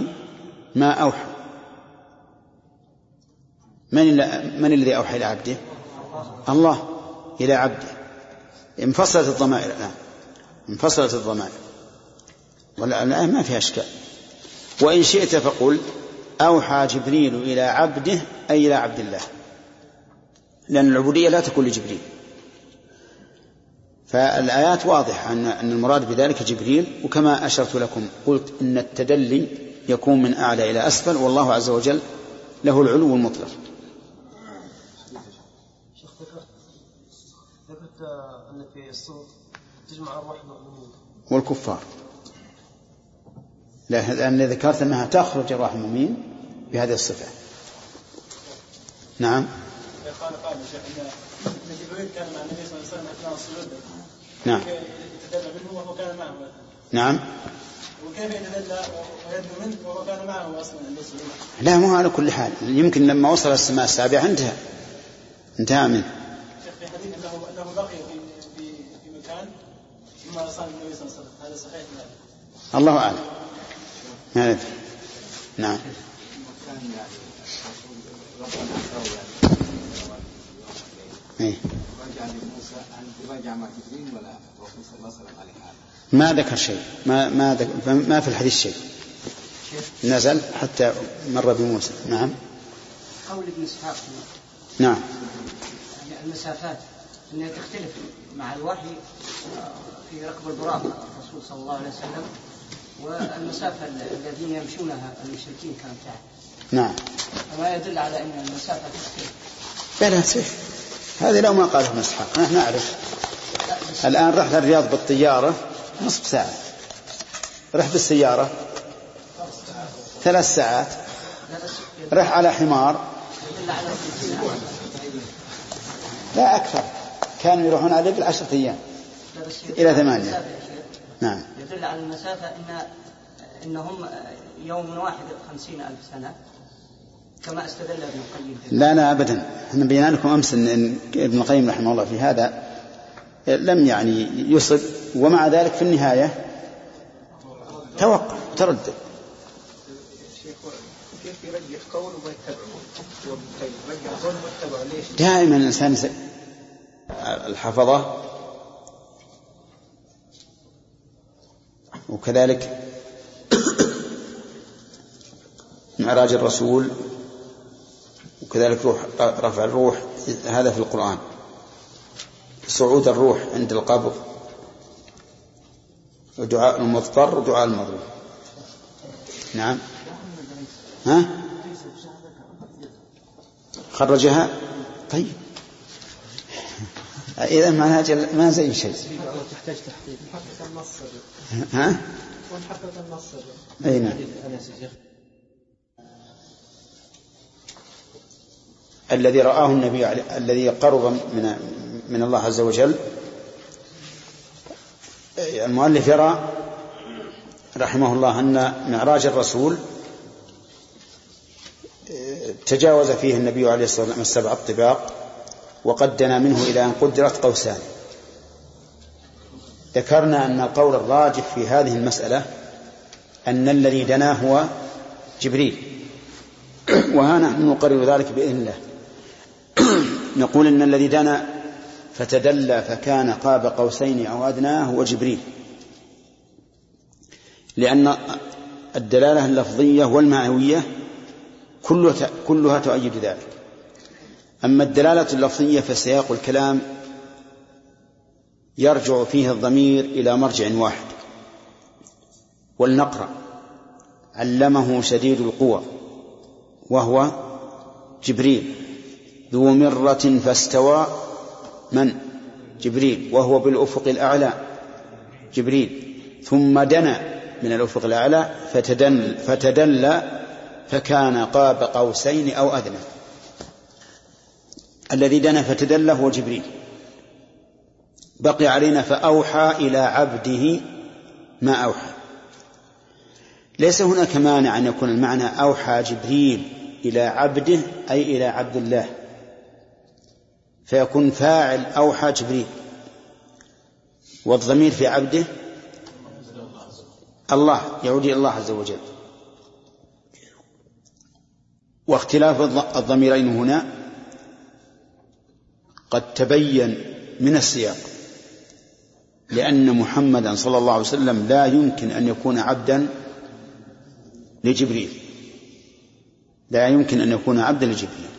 ما أوحى. من من الذي أوحى إلى عبده؟ الله إلى عبده. انفصلت الضمائر الآن. انفصلت الضمائر. والآن ما فيها أشكال. وإن شئت فقل أوحى جبريل إلى عبده أي إلى عبد الله. لأن العبودية لا تكون لجبريل. فالآيات واضحة أن المراد بذلك جبريل. وكما أشرت لكم قلت أن التدلي يكون من أعلى إلى أسفل والله عز وجل له العلو المطلق شيخ ذكرت ذكرت أن في الصوت تجمع أرواح المؤمنين. والكفار. لا لأن ذكرت أنها تخرج أرواح المؤمنين بهذه الصفة. نعم. قال قال شيخ إن جبريل كان مع النبي صلى الله عليه وسلم إثناء السجود. نعم. يتدلى منه وهو كان معه نعم. وكيف يتدلى ويدنو منه وهو كان معه أصلا عند السجود؟ لا مو على كل حال. يمكن لما وصل السماء السابعة انتهى. انتهى منه. شيخ في حديث انه أنه بقي في ارسل النبي صلى الله عليه وسلم هذا صحيح لا الله أعلم. ما ندري نعم. إيه؟ ما ذكر شيء. ما ما ذكر ما في الحديث شيء. نزل حتى مر بموسى. نعم. قول ابن إسحاق. نعم. يعني المسافات. إنها تختلف مع الوحي. في ركب البراق الرسول صلى الله عليه وسلم. والمسافة الذين يمشونها المشركين كانت تعرف نعم. فما يدل على إن المسافة تختلف لا لا هذه لو ما قاله اسحاق نحن نعرف. الآن رحلة الرياض بالطيارة نصف ساعة. رح بالسيارة ثلاث ساعات. رح على حمار. لا أكثر. كانوا يروحون على الإبل عشرة أيام. إلى ثمانية. نعم. يدل على المسافة أن أنهم يوم واحد خمسين ألف سنة كما استدل ابن القيم لا لا أبدا. إحنا بينا لكم أمس أن ابن القيم رحمه الله في هذا لم يعني يصب ومع ذلك في النهاية توقف تردد كيف يرجح قول وما يتبعه؟ يرجح قول وما ليش؟ دائما الإنسان الحفظة وكذلك معراج الرسول وكذلك روح رفع الروح هذا في القرآن. صعود الروح عند القبر. ودعاء المضطر ودعاء المظلوم نعم. ها؟ خرجها؟ طيب. إذا معناها ما زي شيء. تحتاج تحقيق. محقق النص ها؟ ومحقق النص أي نعم. الذي رآه النبي الذي قرب من من الله عز وجل. المؤلف يرى رحمه الله أن معراج الرسول تجاوز فيه النبي عليه الصلاة والسلام السبع الطباق. وقد دنا منه إلى أن قدرت قوسان. ذكرنا أن القول الراجح في هذه المسألة أن الذي دنا هو جبريل. وها نحن نقرر ذلك بإذن الله. نقول إن الذي دنا فتدلى فكان قاب قوسين أو أدنى هو جبريل. لأن الدلالة اللفظية والمعنوية كلها كلها تؤيد ذلك. أما الدلالة اللفظية فسياق الكلام يرجع فيه الضمير إلى مرجع واحد ولنقرأ. علمه شديد القوى وهو جبريل. ذو مرة فاستوى من؟ جبريل وهو بالأفق الأعلى. جبريل. ثم دنا من الأفق الأعلى فتدل فتدلى فكان قاب قوسين أو أدنى. الذي دنا فتدلى هو جبريل. بقي علينا فأوحى إلى عبده ما أوحى. ليس هناك مانع أن يكون المعنى أوحى جبريل إلى عبده أي إلى عبد الله. فيكون فاعل أوحى جبريل. والضمير في عبده الله يعود إلى الله عز وجل. واختلاف الضميرين هنا قد تبين من السياق. لأن محمدا صلى الله عليه وسلم لا يمكن أن يكون عبدا لجبريل. لا يمكن أن يكون عبدا لجبريل.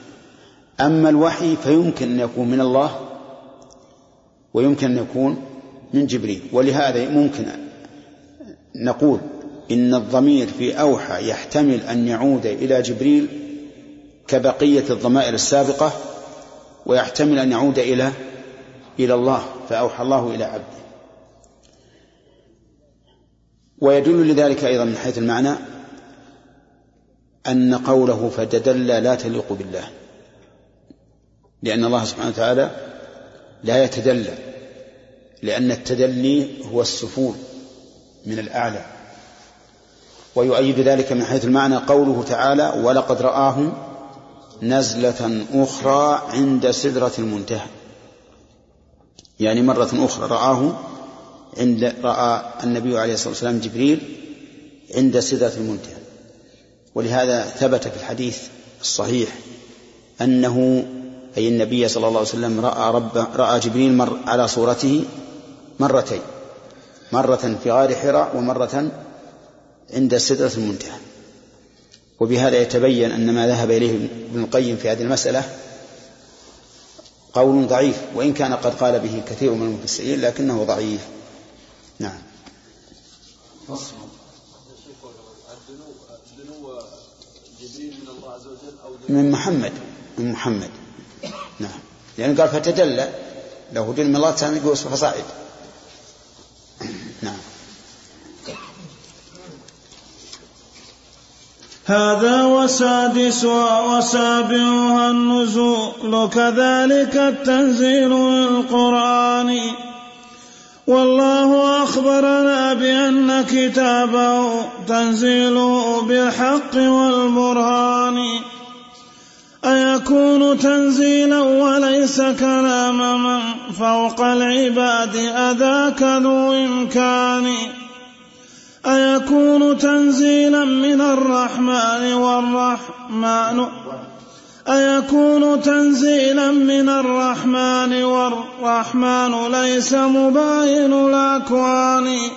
أما الوحي فيمكن أن يكون من الله ويمكن أن يكون من جبريل. ولهذا ممكن نقول إن الضمير في أوحى يحتمل أن يعود إلى جبريل كبقية الضمائر السابقة ويحتمل أن يعود إلى إلى الله فأوحى الله إلى عبده. ويدل لذلك أيضا من حيث المعنى أن قوله فتدلى لا تليق بالله لأن الله سبحانه وتعالى لا يتدلى لأن التدلي هو السفول من الأعلى. ويؤيد ذلك من حيث المعنى قوله تعالى ولقد رآه نزلة أخرى عند سدرة المنتهى. يعني مرة أخرى رآه عند رأى النبي عليه الصلاة والسلام جبريل عند سدرة المنتهى. ولهذا ثبت في الحديث الصحيح أنه أي النبي صلى الله عليه وسلم رأى رب رأى جبريل مر على صورته مرتين. مرة في غار حراء ومرة عند سدرة المنتهى. وبهذا يتبين أن ما ذهب إليه ابن القيم في هذه المسألة قول ضعيف وإن كان قد قال به كثير من المفسرين لكنه ضعيف. نعم. من محمد من محمد. نعم. لأنه قال فتدلى له دين من الله تعالى يقول فصاعد. هذا وسادسها وسابعها النزول كذلك التنزيل للقرآن والله أخبرنا بأن كتابه تنزيله بالحق والبرهان. أيكون تنزيلا وليس كلام من فوق العباد أذاك ذو إمكان؟ أيكون تنزيلا من الرحمن والرحمن؟ أيكون تنزيلا من الرحمن والرحمن؟ ليس مباين الأكوان.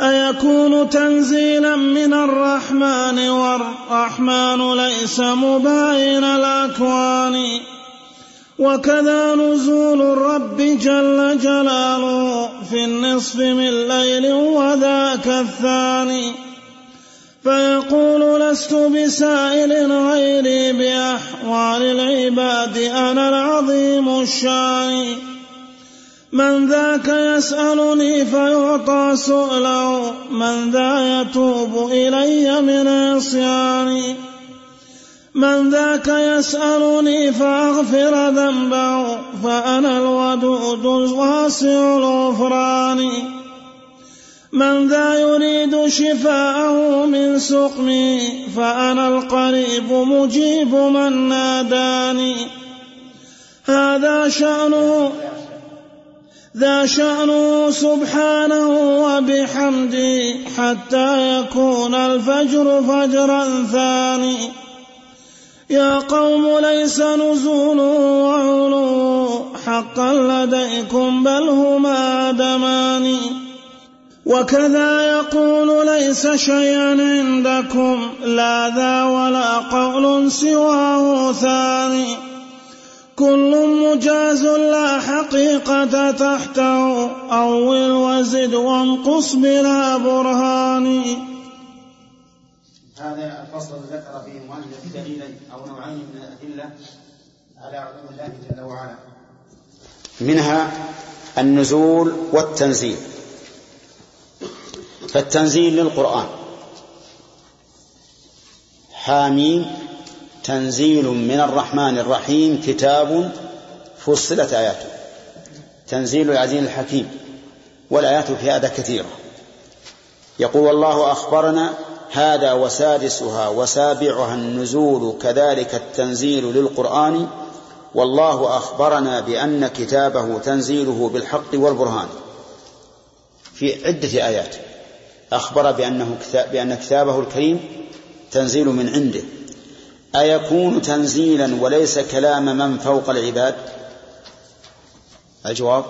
أيكون تنزيلا من الرحمن والرحمن؟ ليس مباين الأكوان. وكذا نزول الرب جل جلاله في النصف من ليل وذاك الثاني. فيقول لست بسائل غيري بأحوال العباد أنا العظيم الشان من ذاك يسألني فيعطى سؤله من ذا يتوب إلي من عصياني. من ذاك يسألني فأغفر ذنبه فأنا الودود الواسع الغفران. من ذا يريد شفاءه من سقمي فأنا القريب مجيب من ناداني. هذا شأنه ذا شأنه سبحانه وبحمده حتى يكون الفجر فجرا ثاني. يا قوم ليس نزول وعلو حقا لديكم بل هما دمان. وكذا يقول ليس شيئا عندكم لا ذا ولا قول سواه ثاني. كل مجاز لا حقيقة تحته أول وزد وانقص بلا برهان. هذا الفصل ذكر فيه المؤلف دليلا أو نوعين من الأدلة على علوم الله جل وعلا. منها النزول والتنزيل. فالتنزيل للقرآن. حاميم تنزيل من الرحمن الرحيم كتاب فصلت آياته. تنزيل العزيز الحكيم. والآيات في هذا كثيرة. يقول الله أخبرنا هذا وسادسها وسابعها النزول كذلك التنزيل للقرآن والله أخبرنا بأن كتابه تنزيله بالحق والبرهان. في عدة آيات أخبر بأنه بأن كتابه الكريم تنزيل من عنده. أيكون تنزيلا وليس كلام من فوق العباد؟ الجواب؟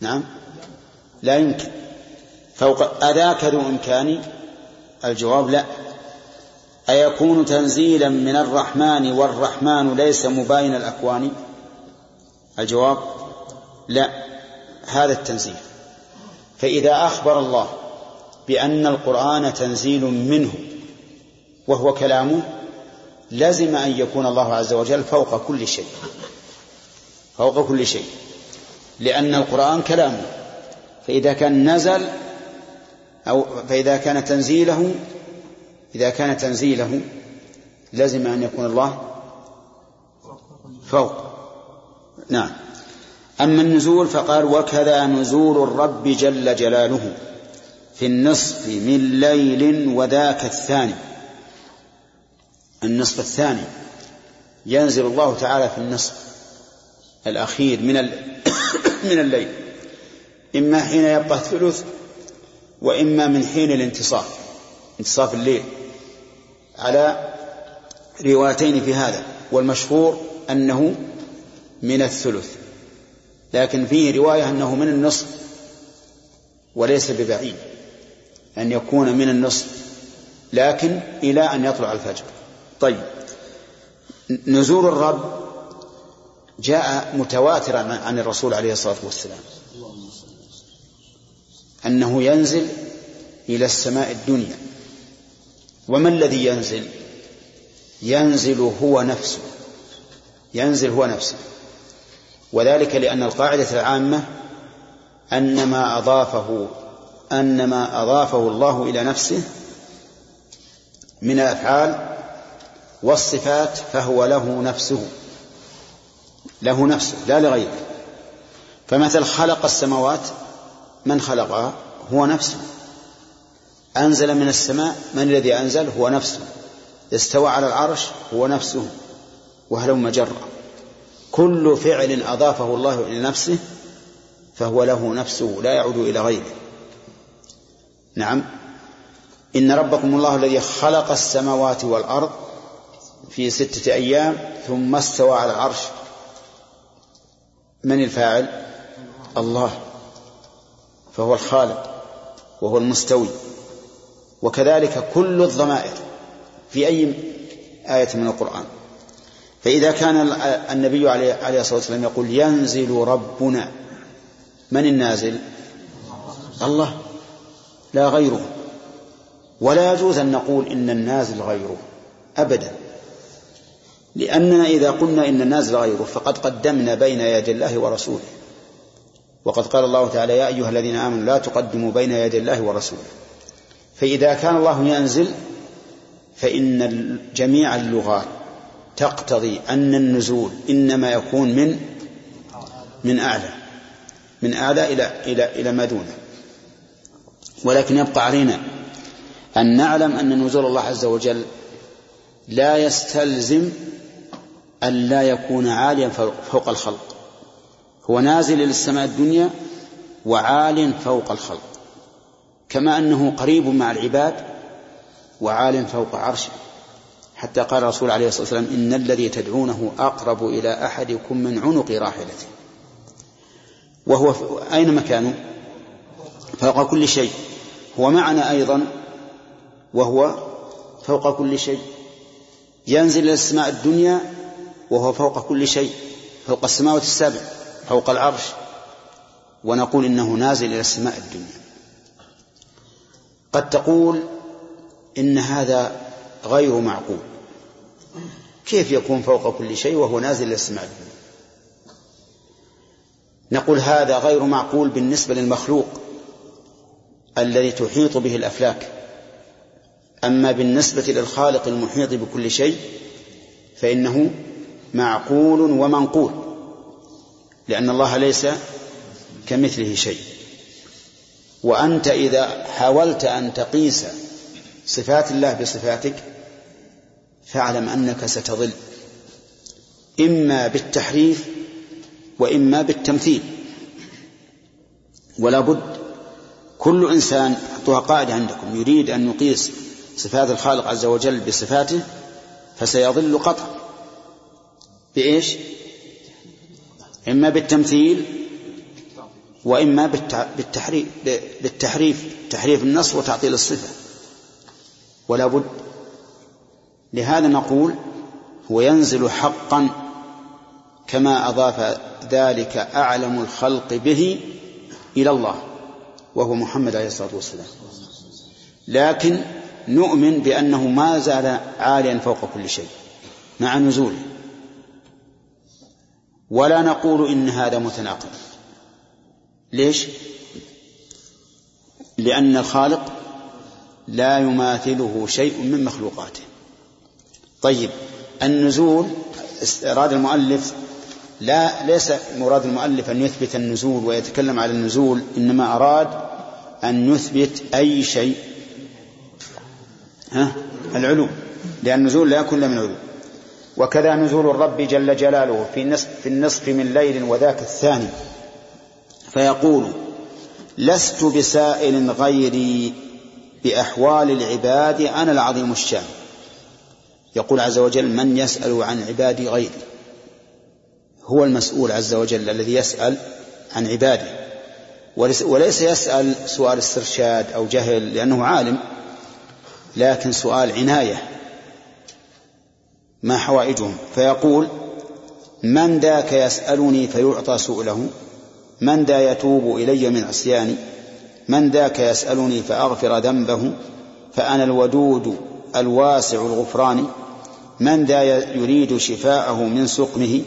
نعم. لا يمكن. فوق أذاك ذو إمكان الجواب لا. أيكون تنزيلا من الرحمن والرحمن ليس مباين الأكوان؟ الجواب لا. هذا التنزيل. فإذا أخبر الله بأن القرآن تنزيل منه وهو كلامه لزم أن يكون الله عز وجل فوق كل شيء. فوق كل شيء. لأن القرآن كلامه. فإذا كان نزل أو فإذا كان تنزيله إذا كان تنزيله لزم أن يكون الله فوق. نعم. أما النزول فقال وكذا نزول الرب جل جلاله في النصف من ليل وذاك الثاني. النصف الثاني. ينزل الله تعالى في النصف الأخير من من الليل. إما حين يبقى الثلث وإما من حين الانتصاف انتصاف الليل. على روايتين في هذا والمشهور أنه من الثلث لكن فيه رواية أنه من النصف وليس ببعيد أن يكون من النصف لكن إلى أن يطلع الفجر. طيب نزول الرب جاء متواترا عن الرسول عليه الصلاة والسلام. أنه ينزل إلى السماء الدنيا. وما الذي ينزل؟ ينزل هو نفسه. ينزل هو نفسه. وذلك لأن القاعدة العامة أن ما أضافه أن ما أضافه الله إلى نفسه من الأفعال والصفات فهو له نفسه. له نفسه لا لغيره. فمثل خلق السماوات من خلقها هو نفسه. أنزل من السماء من الذي أنزل؟ هو نفسه. استوى على العرش هو نفسه. وهلم جرا كل فعل أضافه الله إلى نفسه فهو له نفسه لا يعود إلى غيره. نعم. إن ربكم الله الذي خلق السماوات والأرض في ستة أيام ثم استوى على العرش. من الفاعل؟ الله. فهو الخالق وهو المستوي. وكذلك كل الضمائر في أي آية من القرآن. فإذا كان النبي عليه الصلاة والسلام يقول ينزل ربنا من النازل؟ الله لا غيره. ولا يجوز أن نقول إن النازل غيره أبدا. لأننا إذا قلنا إن النازل غيره فقد قدمنا بين يدي الله ورسوله. وقد قال الله تعالى يا أيها الذين آمنوا لا تقدموا بين يدي الله ورسوله. فإذا كان الله ينزل فإن جميع اللغات تقتضي أن النزول إنما يكون من من أعلى من أعلى إلى إلى إلى ما دونه. ولكن يبقى علينا أن نعلم أن نزول الله عز وجل لا يستلزم أن لا يكون عاليا فوق الخلق. هو نازل إلى السماء الدنيا وعال فوق الخلق كما أنه قريب مع العباد وعال فوق عرشه. حتى قال الرسول عليه الصلاة والسلام إن الذي تدعونه أقرب إلى أحدكم من عنق راحلته. وهو أين مكانه؟ فوق كل شيء. هو معنا أيضا وهو فوق كل شيء. ينزل إلى السماء الدنيا وهو فوق كل شيء فوق السماوات السبع. فوق العرش ونقول إنه نازل إلى السماء الدنيا. قد تقول إن هذا غير معقول. كيف يكون فوق كل شيء وهو نازل إلى السماء الدنيا؟ نقول هذا غير معقول بالنسبة للمخلوق الذي تحيط به الأفلاك. أما بالنسبة للخالق المحيط بكل شيء فإنه معقول ومنقول. لأن الله ليس كمثله شيء. وأنت إذا حاولت أن تقيس صفات الله بصفاتك فاعلم أنك ستضل إما بالتحريف وإما بالتمثيل. ولا بد كل إنسان حطوها قاعدة عندكم يريد أن يقيس صفات الخالق عز وجل بصفاته فسيضل قطعا. بإيش؟ إما بالتمثيل وإما بالتحريف بالتحريف تحريف النص وتعطيل الصفة. ولا بد. لهذا نقول هو ينزل حقا كما أضاف ذلك أعلم الخلق به إلى الله وهو محمد عليه الصلاة والسلام. لكن نؤمن بأنه ما زال عاليا فوق كل شيء مع نزوله. ولا نقول إن هذا متناقض. ليش؟ لأن الخالق لا يماثله شيء من مخلوقاته. طيب النزول أراد المؤلف لا ليس مراد المؤلف أن يثبت النزول ويتكلم على النزول إنما أراد أن يثبت أي شيء. ها؟ العلو. لأن النزول لا يكون إلا من علو وكذا نزول الرب جل جلاله في نصف, في النصف من ليل وذاك الثاني. فيقول لست بسائل غيري بأحوال العباد أنا العظيم الشان. يقول عز وجل من يسأل عن عبادي غيري؟ هو المسؤول عز وجل الذي يسأل عن عباده. وليس يسأل سؤال استرشاد أو جهل لأنه عالم لكن سؤال عناية. ما حوائجهم. فيقول من ذاك يسألني فيعطى سؤله. من ذا يتوب إلي من عصياني. من ذاك يسألني فأغفر ذنبه. فأنا الودود الواسع الغفران. من ذا يريد شفاءه من سقمه.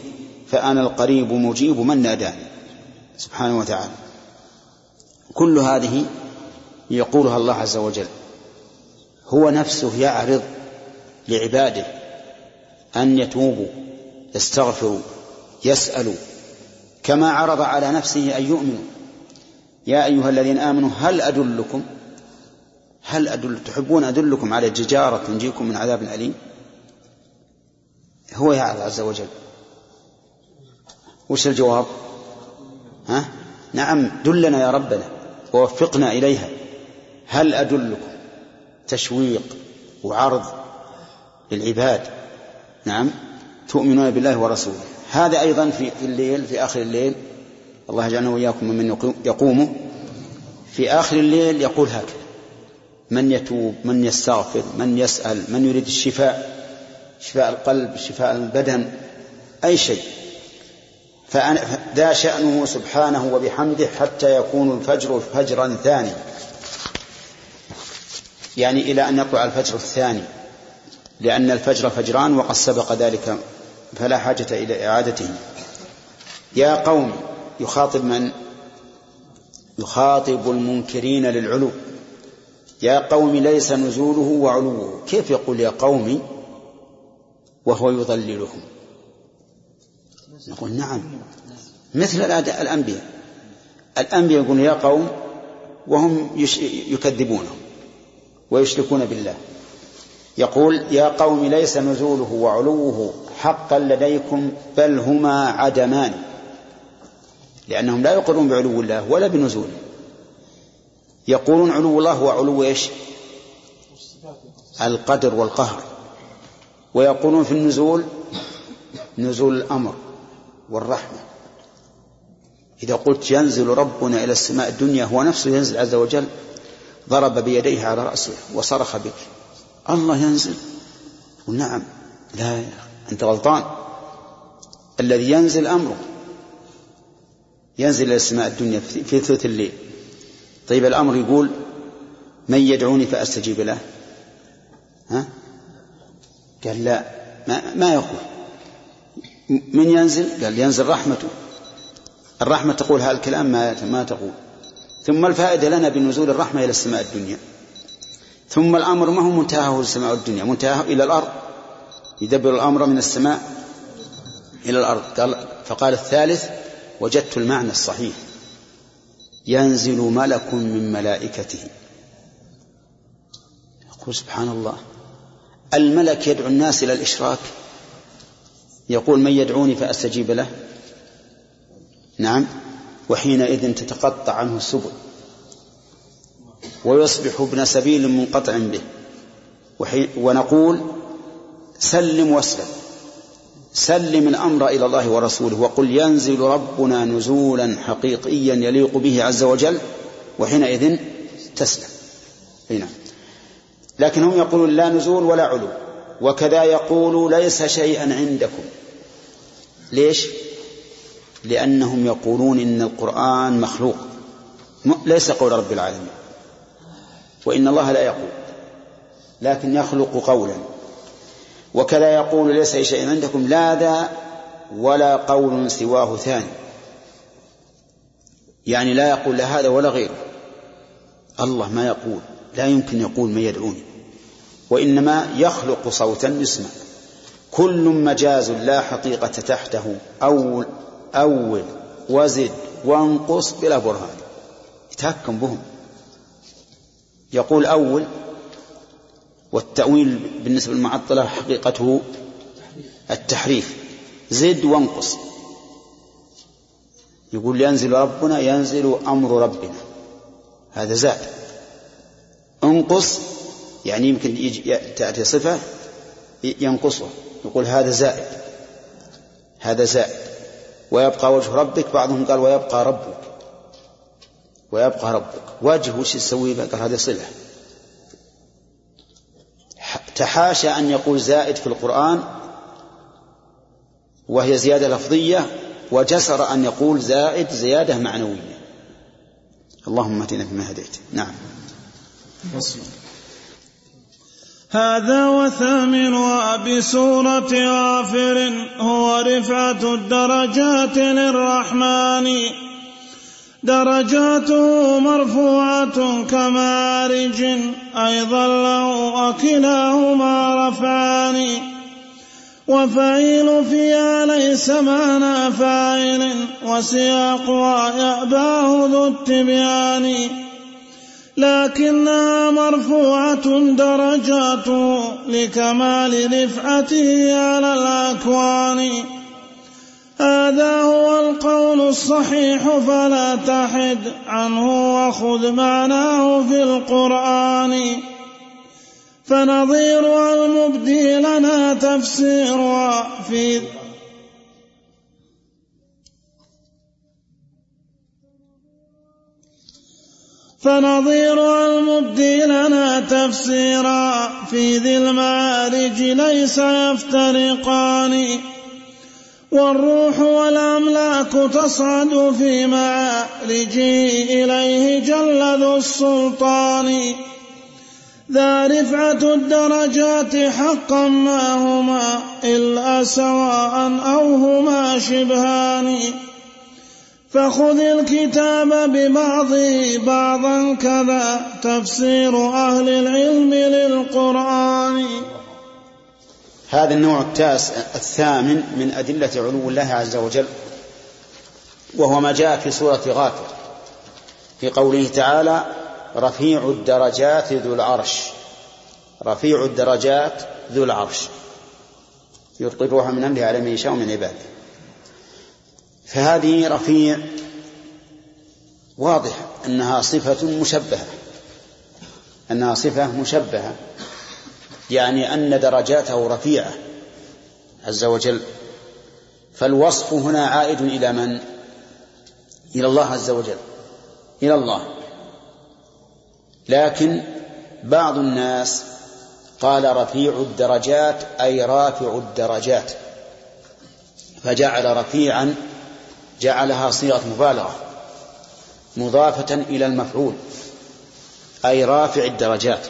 فأنا القريب مجيب من ناداني. سبحانه وتعالى. كل هذه يقولها الله عز وجل. هو نفسه يعرض لعباده. أن يتوبوا يستغفروا يسألوا كما عرض على نفسه أن يؤمنوا. يا أيها الذين آمنوا هل أدلكم؟ هل أدل تحبون أدلكم على ججارة تنجيكم من عذاب أليم؟ هو يعرض عز وجل. وش الجواب؟ ها؟ نعم دلنا يا ربنا ووفقنا إليها. هل أدلكم؟ تشويق وعرض للعباد. نعم. تؤمنون بالله ورسوله. هذا أيضا في, الليل في آخر الليل. الله يجعلنا وإياكم ممن يقوم. في آخر الليل يقول هكذا. من يتوب من يستغفر من يسأل من يريد الشفاء شفاء القلب شفاء البدن أي شيء. فذا شأنه سبحانه وبحمده حتى يكون الفجر فجرا ثاني يعني إلى أن يطلع الفجر الثاني. لأن الفجر فجران وقد سبق ذلك فلا حاجة إلى إعادته. يا قوم يخاطب من؟ يخاطب المنكرين للعلو. يا قوم ليس نزوله وعلوه. كيف يقول يا قوم وهو يضللهم؟ نقول نعم. مثل الأنبياء. الأنبياء يقولون يا قوم وهم يكذبونهم ويشركون بالله. يقول يا قوم ليس نزوله وعلوه حقا لديكم بل هما عدمان لأنهم لا يقرون بعلو الله ولا بنزوله يقولون علو الله هو علو إيش؟ القدر والقهر. ويقولون في النزول نزول الأمر والرحمة. إذا قلت ينزل ربنا إلى السماء الدنيا هو نفسه ينزل عز وجل ضرب بيديه على رأسه وصرخ بك الله ينزل. نعم. لا أنت غلطان. الذي ينزل أمره. ينزل إلى السماء الدنيا في ثلث الليل. طيب الأمر يقول من يدعوني فأستجيب له. ها؟ قال لا. ما, ما يقول. من ينزل؟ قال ينزل رحمته. الرحمة تقول هذا الكلام ما, ما تقول. ثم الفائدة لنا بنزول الرحمة إلى السماء الدنيا. ثم الأمر ما هو منتهاه السماء الدنيا منتهاه إلى الأرض. يدبر الأمر من السماء إلى الأرض. قال فقال الثالث وجدت المعنى الصحيح. ينزل ملك من ملائكته. يقول سبحان الله. الملك يدعو الناس إلى الإشراك. يقول من يدعوني فأستجيب له. نعم. وحينئذ تتقطع عنه السبل. ويصبح ابن سبيل منقطع به. ونقول سلم واسلم. سلم الأمر إلى الله ورسوله وقل ينزل ربنا نزولا حقيقيا يليق به عز وجل وحينئذ تسلم. أي نعم. لكن هم يقولون لا نزول ولا علو. وكذا يقول ليس شيئا عندكم. ليش؟ لأنهم يقولون إن القرآن مخلوق. ليس قول رب العالمين. وإن الله لا يقول لكن يخلق قولا. وكذا يقول ليس شيء عندكم لا ذا ولا قول سواه ثاني. يعني لا يقول لا هذا ولا غيره. الله ما يقول لا يمكن يقول من يدعوني. وإنما يخلق صوتا يسمع كل مجاز لا حقيقة تحته أول أول وزد وانقص بلا برهان. يتهكم بهم. يقول أول والتأويل بالنسبة للمعطلة حقيقته التحريف. زد وانقص. يقول ينزل ربنا ينزل أمر ربنا. هذا زاد. انقص يعني يمكن يجي تأتي صفة ينقصه يقول هذا زائد. هذا زائد. ويبقى وجه ربك بعضهم قال ويبقى ربك. ويبقى ربك وجه وش يسوي قال هذه صلة؟ تحاشى أن يقول زائد في القرآن وهي زيادة لفظية وجسر أن يقول زائد زيادة معنوية. اللهم اهدنا فيما هديت. نعم. هذا وثامنها بسورة غافر هو رفعة الدرجات للرحمن. درجاته مرفوعة كمارج أيضا له وكلاهما رفعان. وفعيل فيها ليس معنى فاعل وسياقها يأباه ذو التبيان لكنها مرفوعة درجاته لكمال رفعته على الأكوان. هذا هو القول الصحيح فلا تحد عنه وخذ معناه في القرآن. فنظيرها المبدي لنا تفسيرها في فنظيرها المبدي لنا تفسيرا في ذي المعارج ليس يفترقان. والروح والأملاك تصعد في معارجه إليه جل ذو السلطان. ذا رفعة الدرجات حقا ما هما إلا سواء أو هما شبهان. فخذ الكتاب ببعضه بعضا كذا تفسير أهل العلم للقرآن. هذا النوع التاسع الثامن من أدلة علو الله عز وجل وهو ما جاء في سورة غافر في قوله تعالى رفيع الدرجات ذو العرش رفيع الدرجات ذو العرش. يلقي الروح من أمره على من يشاء من عباده. فهذه رفيع واضح أنها صفة مشبهة أنها صفة مشبهة. يعني أن درجاته رفيعة عز وجل. فالوصف هنا عائد إلى من؟ إلى الله عز وجل. إلى الله. لكن بعض الناس قال رفيع الدرجات أي رافع الدرجات. فجعل رفيعا جعلها صيغة مبالغة مضافة إلى المفعول أي رافع الدرجات.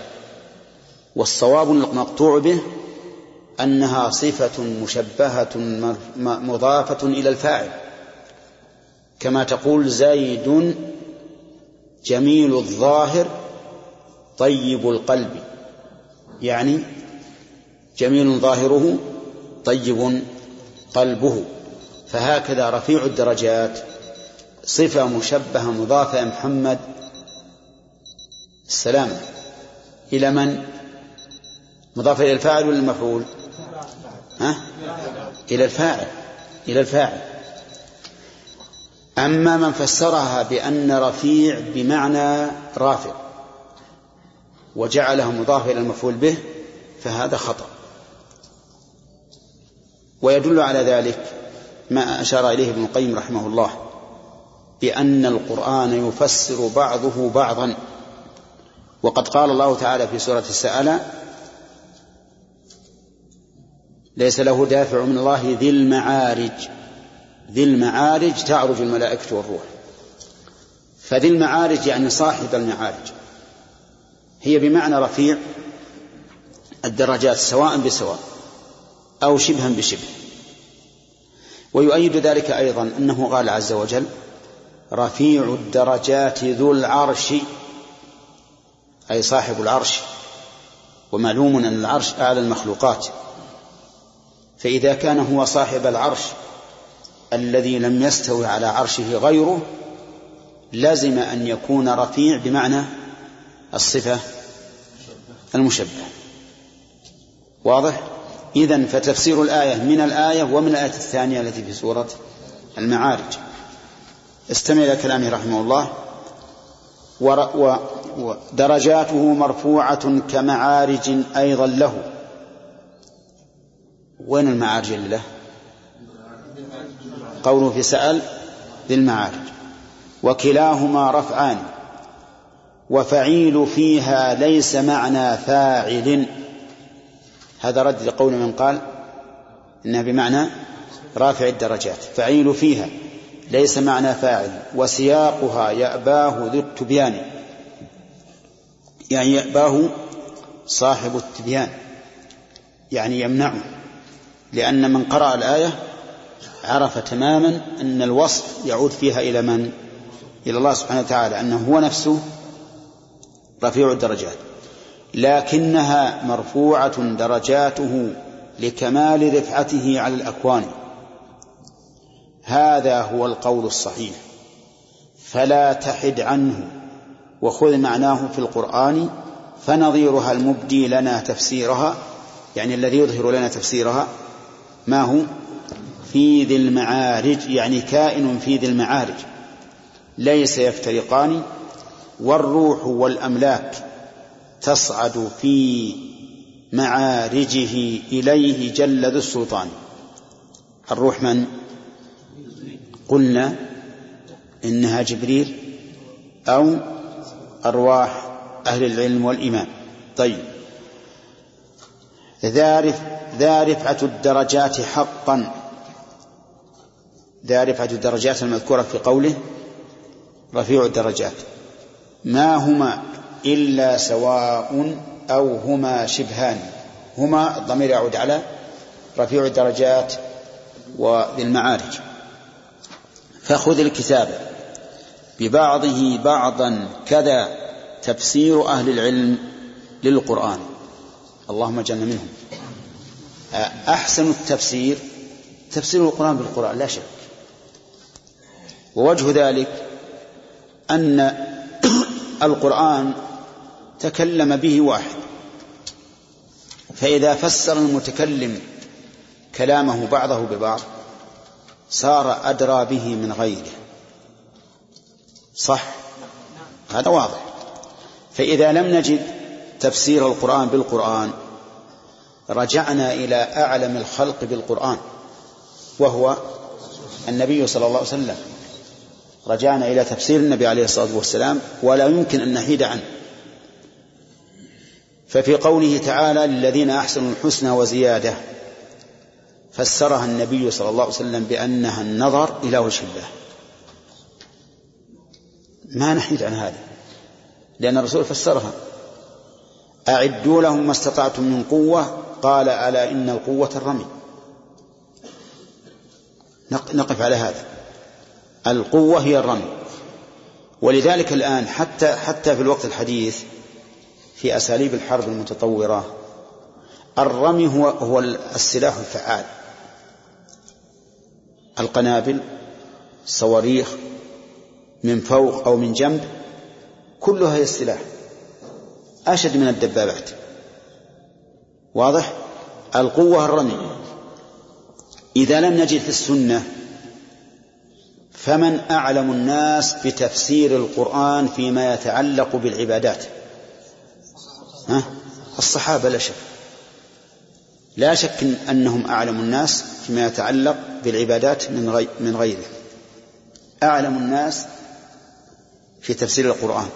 والصواب المقطوع به أنها صفة مشبهة مضافة إلى الفاعل. كما تقول زيد جميل الظاهر طيب القلب. يعني جميل ظاهره طيب قلبه. فهكذا رفيع الدرجات صفة مشبهة مضافة يا محمد. السلام. إلى من؟ مضافة إلى الفاعل ولا المفعول؟ ها؟ إلى الفاعل إلى الفاعل أما من فسرها بأن رفيع بمعنى رافع وجعله مضافا إلى المفعول به فهذا خطأ ويدل على ذلك ما أشار إليه ابن القيم رحمه الله بأن القرآن يفسر بعضه بعضا وقد قال الله تعالى في سورة السألة ليس له دافع من الله ذي المعارج. ذي المعارج تعرج الملائكة والروح. فذي المعارج يعني صاحب المعارج. هي بمعنى رفيع الدرجات سواء بسواء أو شبها بشبه. ويؤيد ذلك أيضا أنه قال عز وجل رفيع الدرجات ذو العرش أي صاحب العرش ومعلوم أن العرش أعلى المخلوقات. فإذا كان هو صاحب العرش الذي لم يستوي على عرشه غيره لزم أن يكون رفيع بمعنى الصفة المشبهة. واضح؟ إذن فتفسير الآية من الآية ومن الآية الثانية التي في سورة المعارج. استمع إلى كلامه رحمه الله. ودرجاته مرفوعة كمعارج أيضا له. وين المعارج له؟ قوله في سأل ذي المعارج. وكلاهما رفعان. وفعيل فيها ليس معنى فاعل. هذا رد لقول من قال إنها بمعنى رافع الدرجات. فعيل فيها ليس معنى فاعل. وسياقها يأباه ذو التبيان. يعني يأباه صاحب التبيان. يعني يمنعه. لأن من قرأ الآية عرف تماما أن الوصف يعود فيها إلى من؟ إلى الله سبحانه وتعالى أنه هو نفسه رفيع الدرجات. لكنها مرفوعة درجاته لكمال رفعته على الأكوان. هذا هو القول الصحيح. فلا تحد عنه وخذ معناه في القرآن فنظيرها المبدي لنا تفسيرها يعني الذي يظهر لنا تفسيرها. ما هو؟ في ذي المعارج يعني كائن في ذي المعارج. ليس يفترقان والروح والأملاك تصعد في معارجه إليه جل ذو السلطان. الروح من؟ قلنا إنها جبريل أو أرواح أهل العلم والإيمان. طيب. ذا رفعة الدرجات حقا. ذا رفعة الدرجات المذكورة في قوله رفيع الدرجات. ما هما إلا سواء أو هما شبهان. هما الضمير يعود على رفيع الدرجات وذي المعارج. فخذ الكتاب. ببعضه بعضا كذا تفسير أهل العلم للقرآن. اللهم اجعلنا منهم. أحسن التفسير تفسير القرآن بالقرآن لا شك. ووجه ذلك أن القرآن تكلم به واحد. فإذا فسر المتكلم كلامه بعضه ببعض صار أدرى به من غيره. صح؟ هذا واضح. فإذا لم نجد تفسير القرآن بالقرآن رجعنا إلى أعلم الخلق بالقرآن وهو النبي صلى الله عليه وسلم. رجعنا إلى تفسير النبي عليه الصلاة والسلام ولا يمكن أن نحيد عنه. ففي قوله تعالى للذين أحسنوا الحسنى وزيادة فسرها النبي صلى الله عليه وسلم بأنها النظر إلى وجه الله. ما نحيد عن هذا لأن الرسول فسرها. أعدوا لهم ما استطعتم من قوة. قال ألا إن القوة الرمي. نقف على هذا. القوة هي الرمي. ولذلك الآن حتى حتى في الوقت الحديث في أساليب الحرب المتطورة الرمي هو هو السلاح الفعال. القنابل الصواريخ من فوق أو من جنب كلها هي السلاح. أشد من الدبابات. واضح؟ القوة الرمي. إذا لم نجد في السنة فمن أعلم الناس بتفسير القرآن فيما يتعلق بالعبادات؟ ها؟ الصحابة لا شك. لا شك أنهم أعلم الناس فيما يتعلق بالعبادات من, غي من غيره أعلم الناس في تفسير القرآن.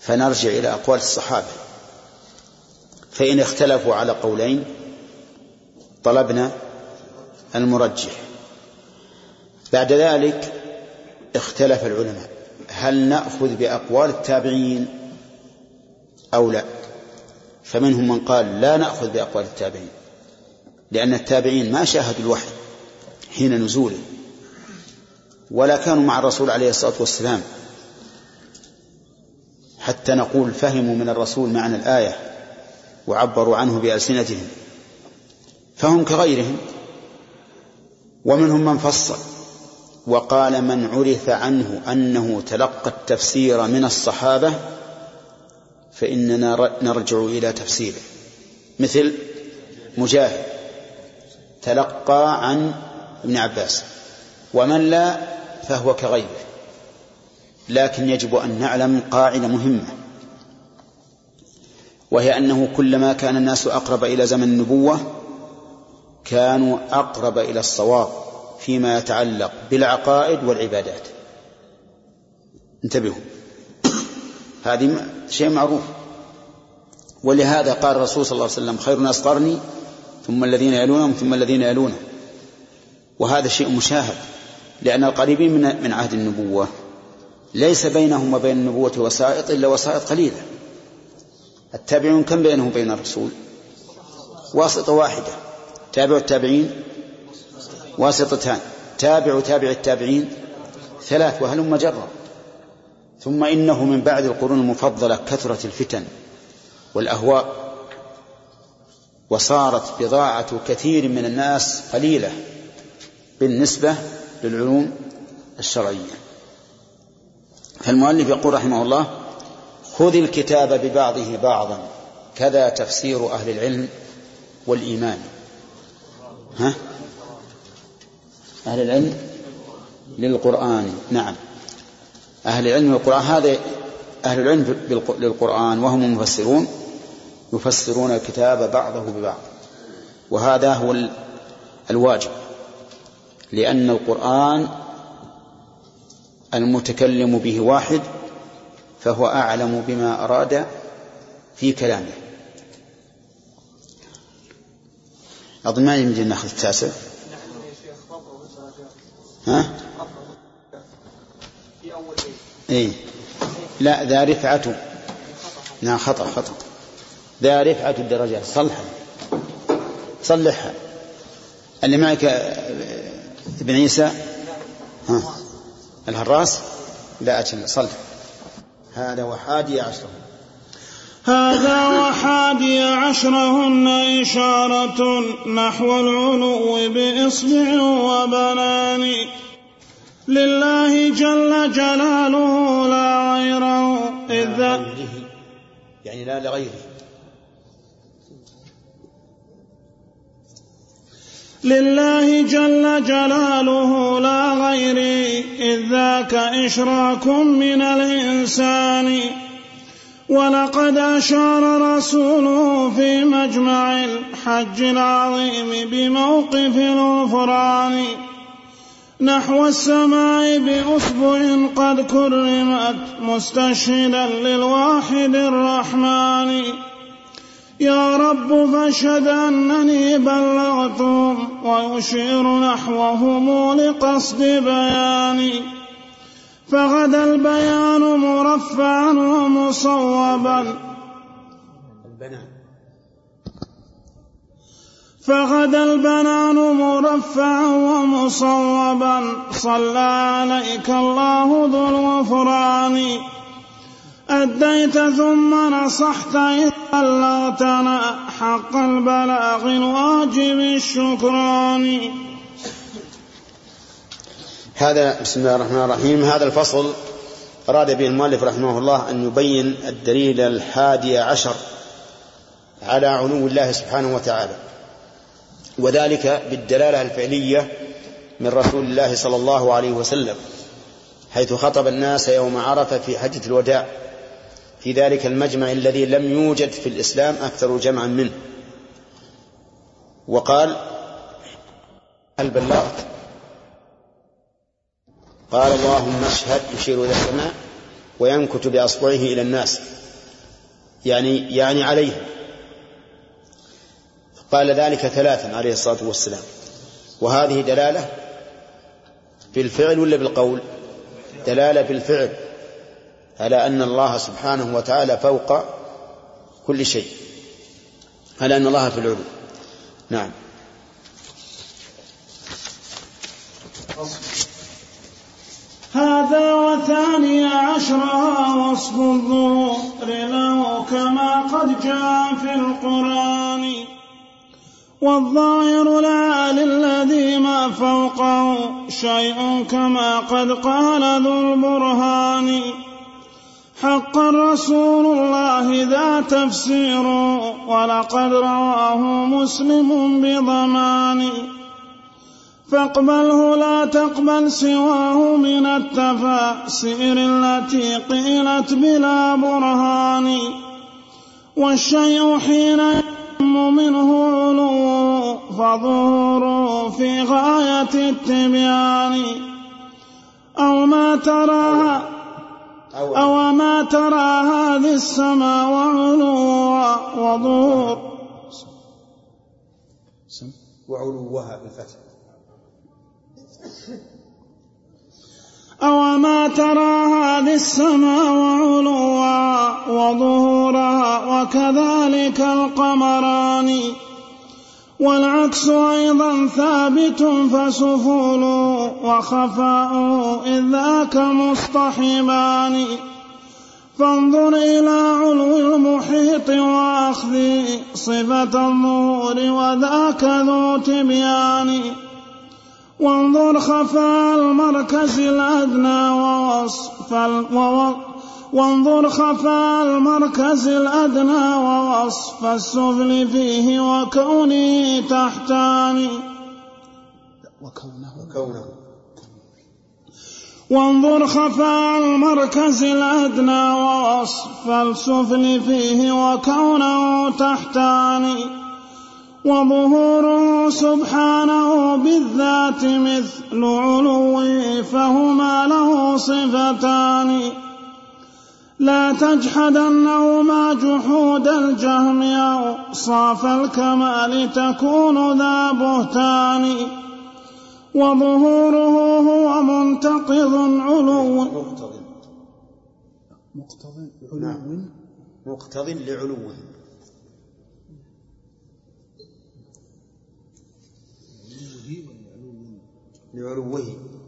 فنرجع إلى أقوال الصحابة. فإن اختلفوا على قولين طلبنا المرجح. بعد ذلك اختلف العلماء. هل نأخذ بأقوال التابعين أو لا؟ فمنهم من قال لا نأخذ بأقوال التابعين لأن التابعين ما شاهدوا الوحي حين نزوله ولا كانوا مع الرسول عليه الصلاة والسلام. حتى نقول فهموا من الرسول معنى الآية وعبروا عنه بألسنتهم. فهم كغيرهم. ومنهم من فصل وقال من عرف عنه أنه تلقى التفسير من الصحابة فإننا نرجع إلى تفسيره. مثل مجاهد تلقى عن ابن عباس. ومن لا فهو كغيره. لكن يجب أن نعلم قاعدة مهمة وهي أنه كلما كان الناس أقرب إلى زمن النبوة كانوا أقرب إلى الصواب فيما يتعلق بالعقائد والعبادات. انتبهوا هذه شيء معروف ولهذا قال الرسول صلى الله عليه وسلم خير الناس قرني ثم الذين يلونهم ثم الذين يلونهم وهذا شيء مشاهد لأن القريبين من عهد النبوة ليس بينهم وبين النبوة وسائط إلا وسائط قليلة. التابعون كم بينهم وبين الرسول؟ واسطة واحدة. تابع التابعين واسطتان. تابع تابع التابعين ثلاث وهلم جرا ثم إنه من بعد القرون المفضلة كثرت الفتن والأهواء وصارت بضاعة كثير من الناس قليلة بالنسبة للعلوم الشرعية. فالمؤلف يقول رحمه الله خذ الكتاب ببعضه بعضا كذا تفسير أهل العلم والإيمان. ها؟ أهل العلم للقرآن نعم. أهل العلم للقرآن هذا أهل العلم للقرآن وهم المفسرون يفسرون الكتاب بعضه ببعض. وهذا هو الواجب لأن القرآن المتكلم به واحد فهو أعلم بما أراد في كلامه. أظن ما يمكن ناخذ التاسع. ها؟ إيه. لا ذا رفعة. نعم خطأ خطأ. ذا رفعة الدرجات صلحها. صلحها. اللي معك ابن عيسى؟ ها؟ الهراس لا أجل صلح. هذا وحادي عشره هذا وحادي عشرهن إشارة نحو العلو بإصبع وبنان. لله جل جلاله لا غيره إذ يعني لا لغيره. لله جل جلاله لا غيري إذ ذاك إشراك من الإنسان. ولقد أشار رسوله في مجمع الحج العظيم بموقف الغفران نحو السماء بأصبع قد كرمت مستشهدا للواحد الرحمن. يا رب فاشهد أنني بلغتهم ويشير نحوهم لقصد بياني. فغدا البيان مرفعا ومصوبا. فغدا البنان مرفعا ومصوبا. صلى عليك الله ذو الغفران. أديت ثم نصحت إذ بلغتنا حق البلاغ الواجب الشكران. هذا بسم الله الرحمن الرحيم. هذا الفصل أراد به المؤلف رحمه الله أن يبين الدليل الحادي عشر على علو الله سبحانه وتعالى وذلك بالدلالة الفعلية من رسول الله صلى الله عليه وسلم حيث خطب الناس يوم عرفة في حجة الوداع. في ذلك المجمع الذي لم يوجد في الإسلام أكثر جمعا منه. وقال هل بلغت قال اللهم اشهد يشير إلى السماء وينكت بأصبعه إلى الناس. يعني يعني عليه. قال ذلك ثلاثا عليه الصلاة والسلام. وهذه دلالة بالفعل ولا بالقول؟ دلالة بالفعل. على أن الله سبحانه وتعالى فوق كل شيء على أن الله في العلو. نعم. هذا وثاني عشرها وصف الظهور له كما قد جاء في القرآن. والظاهر العالي الذي ما فوقه شيء كما قد قال ذو البرهان. حقا رسول الله ذا تفسير ولقد رواه مسلم بضمان. فاقبله لا تقبل سواه من التفاسير التي قيلت بلا برهان. والشيء حين يتم منه علو فظهوره في غاية التبيان. أو ما تراها أو ما ترى هذه السماء وعلوها وظهور وعلوها بالفتح أو ما ترى هذه السماء وعلوها وظهورها وكذلك القمران. والعكس أيضا ثابت فسفول وخفاء إذ ذاك مصطحبان فانظر إلى علو المحيط وأخذ صفة النور وذاك ذو تبيان. وانظر خفاء المركز الأدنى ووصف وانظر خفاء المركز الأدنى ووصف السفل فيه وكونه تحتان وكونه. وكونه. وانظر خفاء المركز الأدنى ووصف السفل فيه وكونه تحتان وظهوره سبحانه بالذات مثل علوه فهما له صفتان. لا تجحدنهما جحود الجهم أوصاف الكمال تكون ذا بهتان. وظهوره هو منتقض علو. مقتض مقتض نعم. مقتض لعلوه لعلوه.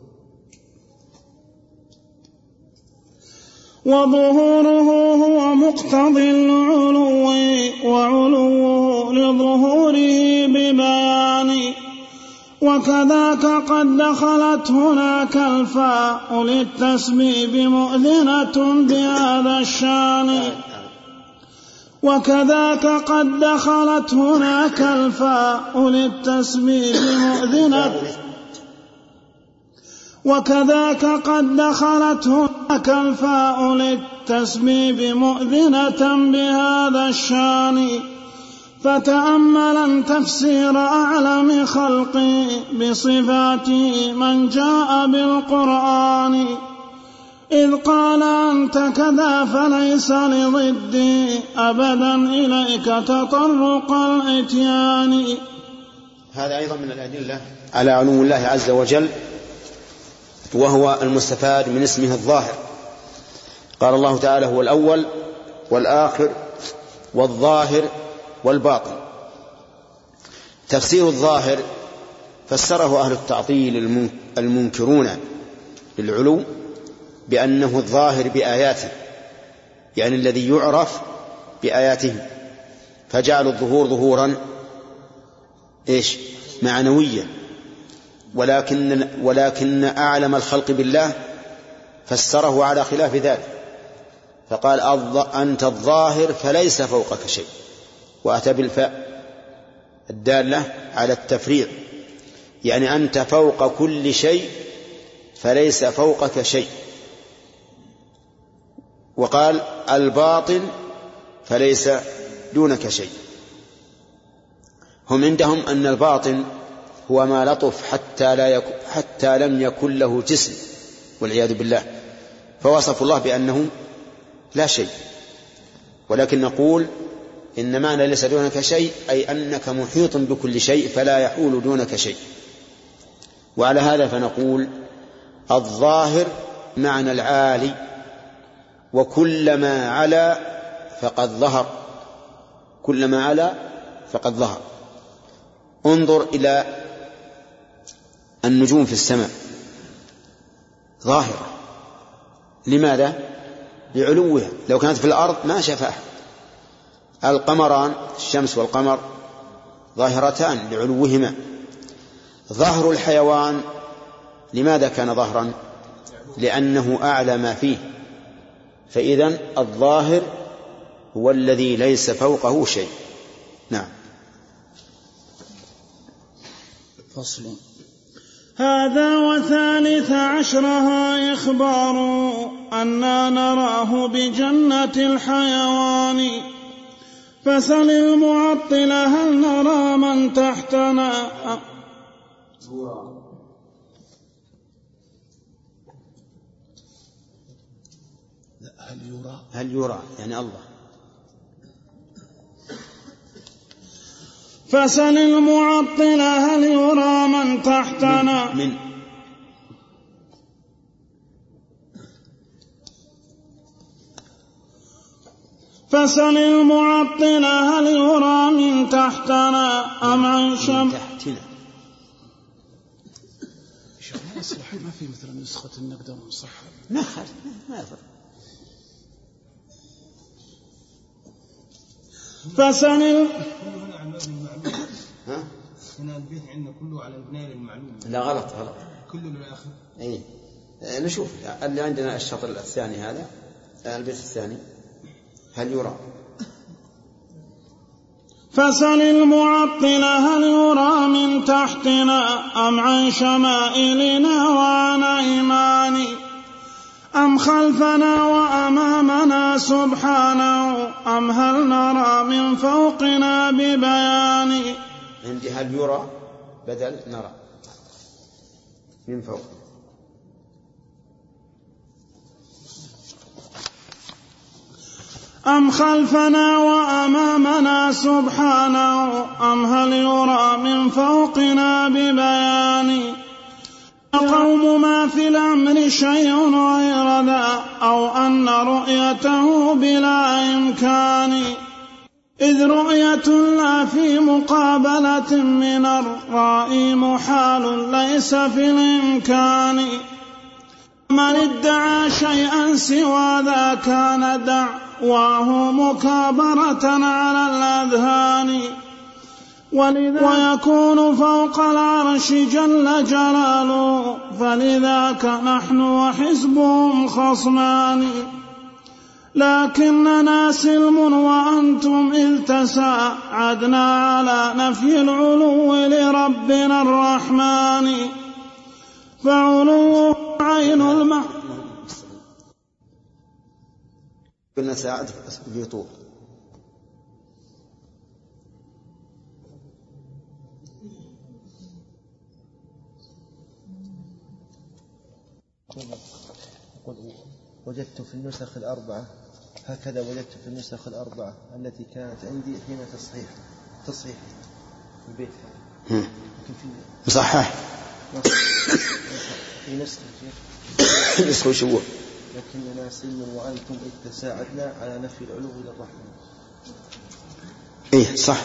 وظهوره هو مقتضي العلو وعلوه لظهوره ببيان. وكذاك قد دخلت هناك الفاء للتسبيب مؤذنة بهذا الشأن. وكذاك قد دخلت هناك الفاء للتسبيب مؤذنة وكذاك قد دخلت هناك الفاء للتسبيب مؤذنة بهذا الشان. فتأملا تفسير أعلم خلقي بصفاته من جاء بالقرآن. إذ قال أنت كذا فليس لضدي أبدا إليك تطرق الإتيان. هذا أيضا من الأدلة على علو الله عز وجل. وهو المستفاد من اسمه الظاهر. قال الله تعالى هو الأول والآخر والظاهر والباطن. تفسير الظاهر فسره أهل التعطيل المنكرون للعلو بأنه الظاهر بآياته يعني الذي يعرف بآياته. فجعلوا الظهور ظهورا إيش؟ معنويا ولكن ولكن أعلم الخلق بالله فسره على خلاف ذلك. فقال أنت الظاهر فليس فوقك شيء. وأتى بالفاء الدالة على التفريع يعني أنت فوق كل شيء فليس فوقك شيء. وقال الباطن فليس دونك شيء. هم عندهم أن الباطن هو ما لطف حتى لا يكون حتى لم يكن له جسم والعياذ بالله. فوصف الله بأنه لا شيء. ولكن نقول إن معنى ليس دونك شيء أي أنك محيط بكل شيء فلا يحول دونك شيء. وعلى هذا فنقول الظاهر معنى العالي وكلما علا فقد ظهر. كلما علا فقد ظهر. انظر إلى النجوم في السماء. ظاهرة. لماذا؟ لعلوها. لو كانت في الأرض ما أحد القمران الشمس والقمر ظاهرتان لعلوهما. ظهر الحيوان لماذا كان ظهرا؟ لأنه أعلى ما فيه. فإذا الظاهر هو الذي ليس فوقه شيء. نعم. فصل. هذا وثالث عشرها إخبار أنا نراه بجنة الحيوان. فسل المعطل هل نرى من تحتنا؟ هل يرى هل يرى؟ يعني الله. فسل المعطل هل يرى من تحتنا. من, من فسل المعطلة هل يرى من تحتنا. أم عن شم تحتنا. ما في مثلا نسخة النقدة ونصحها ما خالف ما يضر. المعلوم ها؟ هنا البيت عندنا كله على البناء للمعلوم لا غلط غلط. كله للآخر اي آه، نشوف. اللي عندنا الشطر الثاني هذا آه، البيت الثاني. هل يرى؟ فسل المعطلة هل يرى من تحتنا أم عن شمائلنا وعن أيمان أم خلفنا وأمامنا سبحانه أم هل نرى من فوقنا ببيان؟ عندي هل يرى؟ بدل نرى. من فوق. أم خلفنا وأمامنا سبحانه أم هل يرى من فوقنا ببيان؟ قوم ما في الأمر شيء غير ذا أو أن رؤيته بلا إمكان. إذ رؤية لا في مقابلة من الرائي محال ليس في الإمكان. من ادعى شيئا سوى ذا كان دعواه مكابرة على الأذهان. ولذا ويكون فوق العرش جل جلاله فلذاك نحن وحزبهم خصمان. لكننا سلم وأنتم إذ تساعدنا على نفي العلو لربنا الرحمن. فعلو عين المعنى قلنا ساعد في طول. يقول وجدت في النسخ الأربعة هكذا وجدت في النسخ الأربعة التي كانت عندي حين تصحيح تصحيح البيت. هذا هم. لكن في مصحح نص في نسخ نسخ هو؟ لكننا سلم وأنتم إذ تساعدنا على نفي العلو للرحمن إيه صح.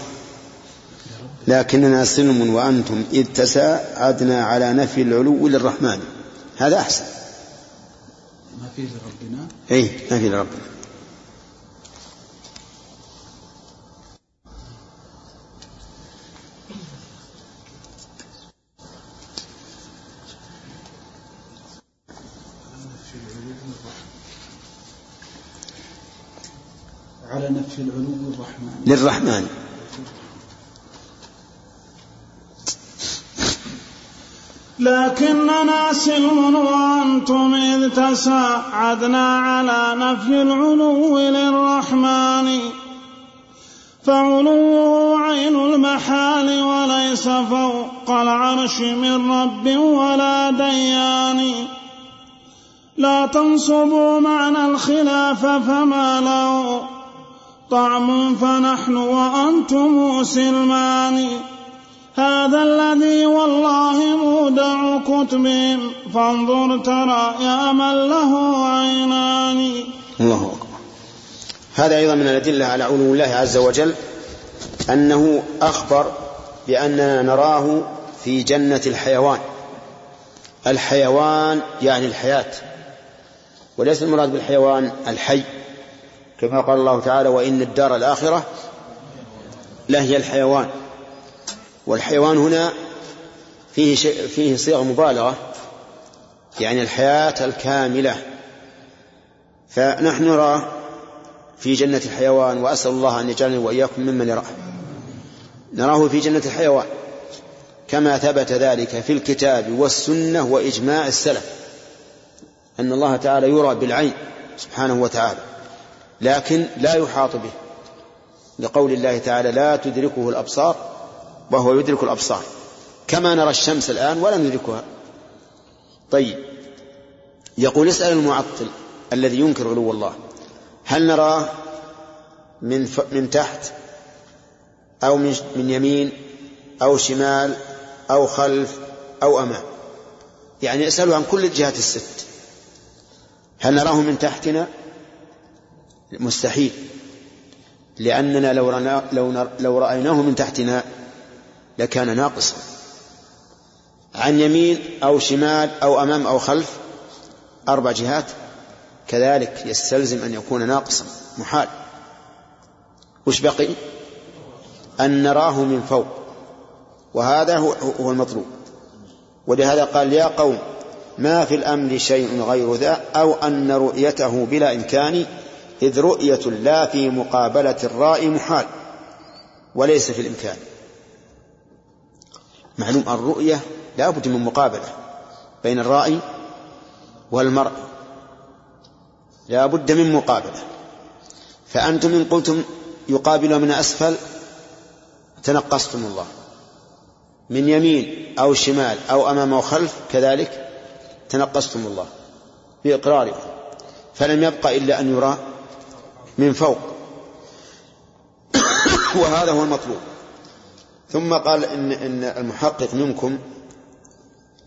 لكننا سلم وأنتم إذ تساعدنا على نفي العلو للرحمن. هذا أحسن. ما فيه لربنا إيه نفي لربنا على نفي العلو الرحمن. للرحمن. لكننا سلم وأنتم إذ تساعدنا على نفي العلو للرحمن. فعلوه عين المحال وليس فوق العرش من رب ولا ديان. لا تنصبوا معنى الخلاف فما له طعم فنحن وأنتم سلمان. هذا الذي والله مودع كتبهم فانظر ترى يا من له عينان. الله أكبر. هذا أيضا من الأدلة على علو الله عز وجل أنه أخبر بأننا نراه في جنة الحيوان. الحيوان يعني الحياة. وليس المراد بالحيوان الحي. كما قال الله تعالى وإن الدار الآخرة لهي الحيوان. والحيوان هنا فيه شيء فيه صيغ مبالغة يعني الحياة الكاملة. فنحن نراه في جنة الحيوان وأسأل الله أن يجعلني وإياكم ممن يراه. نراه في جنة الحيوان. كما ثبت ذلك في الكتاب والسنة وإجماع السلف أن الله تعالى يرى بالعين سبحانه وتعالى لكن لا يحاط به. لقول الله تعالى لا تدركه الأبصار وهو يدرك الأبصار. كما نرى الشمس الآن ولا ندركها. طيب. يقول اسأل المعطل الذي ينكر علو الله. هل نراه من ف... من تحت أو من من يمين أو شمال أو خلف أو أمام؟ يعني اسألوا عن كل الجهات الست. هل نراه من تحتنا؟ مستحيل. لأننا لو, رنا لو, لو رأيناه من تحتنا لكان ناقصا. عن يمين أو شمال أو أمام أو خلف أربع جهات. كذلك يستلزم أن يكون ناقصا محال. وش بقي؟ أن نراه من فوق. وهذا هو, المطلوب. ولهذا قال يا قوم ما في الأمر شيء غير ذا أو أن رؤيته بلا إمكان إذ رؤية لا في مقابلة الرائي محال وليس في الإمكان. معلوم الرؤية لا بد من مقابلة بين الرائي والمرء. لا بد من مقابلة. فأنتم إن قلتم يقابل من أسفل تنقصتم الله. من يمين أو شمال أو أمام أو خلف كذلك تنقصتم الله بإقراركم. فلم يبق إلا أن يرى من فوق. وهذا هو المطلوب. ثم قال إن, إن المحقق منكم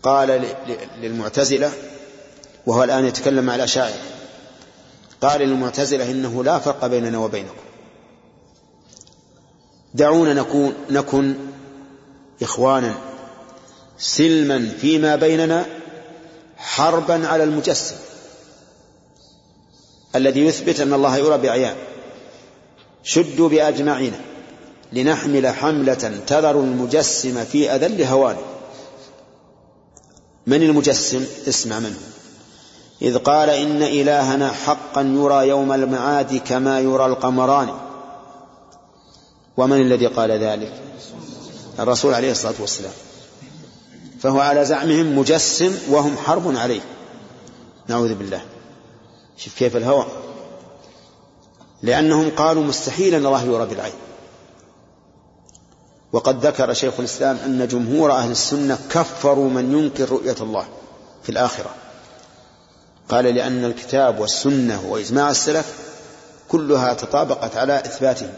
قال للمعتزلة وهو الآن يتكلم مع الأشاعرة قال للمعتزلة إنه لا فرق بيننا وبينكم. دعونا نكون نكن إخوانا سلما فيما بيننا حربا على المجسم الذي يثبت أن الله يرى بعيان شدوا بأجمعنا لنحمل حملة تذر المجسم في أذل هوانه من المجسم؟ اسمع منه. إذ قال إن إلهنا حقا يرى يوم المعاد كما يرى القمران. ومن الذي قال ذلك؟ الرسول عليه الصلاة والسلام. فهو على زعمهم مجسم وهم حرب عليه. نعوذ بالله. شوف كيف الهوى. لأنهم قالوا مستحيل أن الله يرى بالعين. وقد ذكر شيخ الإسلام أن جمهور أهل السنة كفروا من ينكر رؤية الله في الآخرة. قال لأن الكتاب والسنة وإجماع السلف كلها تطابقت على إثباته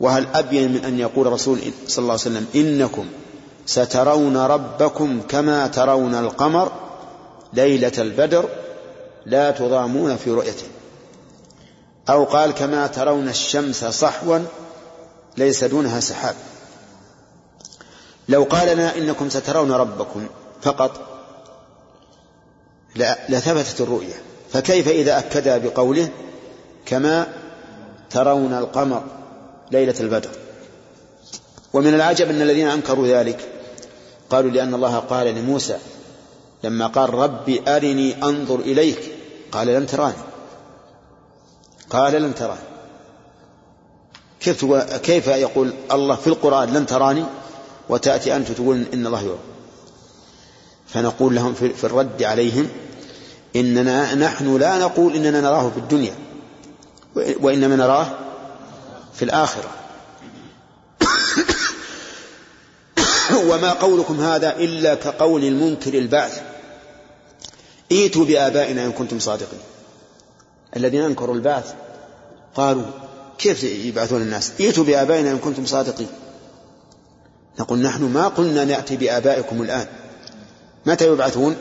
وهل أبين من أن يقول الرسول صلى الله عليه وسلم إنكم سترون ربكم كما ترون القمر ليلة البدر لا تضامون في رؤيته؟ أو قال كما ترون الشمس صحوا ليس دونها سحاب. لو قال لنا إنكم سترون ربكم فقط لثبتت الرؤية فكيف إذا أكدها بقوله كما ترون القمر ليلة البدر؟ ومن العجب أن الذين أنكروا ذلك قالوا لأن الله قال لموسى لما قال ربي أرني أنظر إليك قال لن تراني. قال لن تراني. كيف كيف يقول الله في القرآن لن تراني؟ وتأتي أنت تقول إن الله يرى. فنقول لهم في الرد عليهم إننا نحن لا نقول إننا نراه في الدنيا وإنما نراه في الآخرة. وما قولكم هذا إلا كقول المنكر البعث. ائتوا بآبائنا إن كنتم صادقين. الذين أنكروا البعث قالوا كيف يبعثون الناس؟ ائتوا بآبائنا إن كنتم صادقين. نقول نحن ما قلنا نأتي بآبائكم الآن. متى يبعثون؟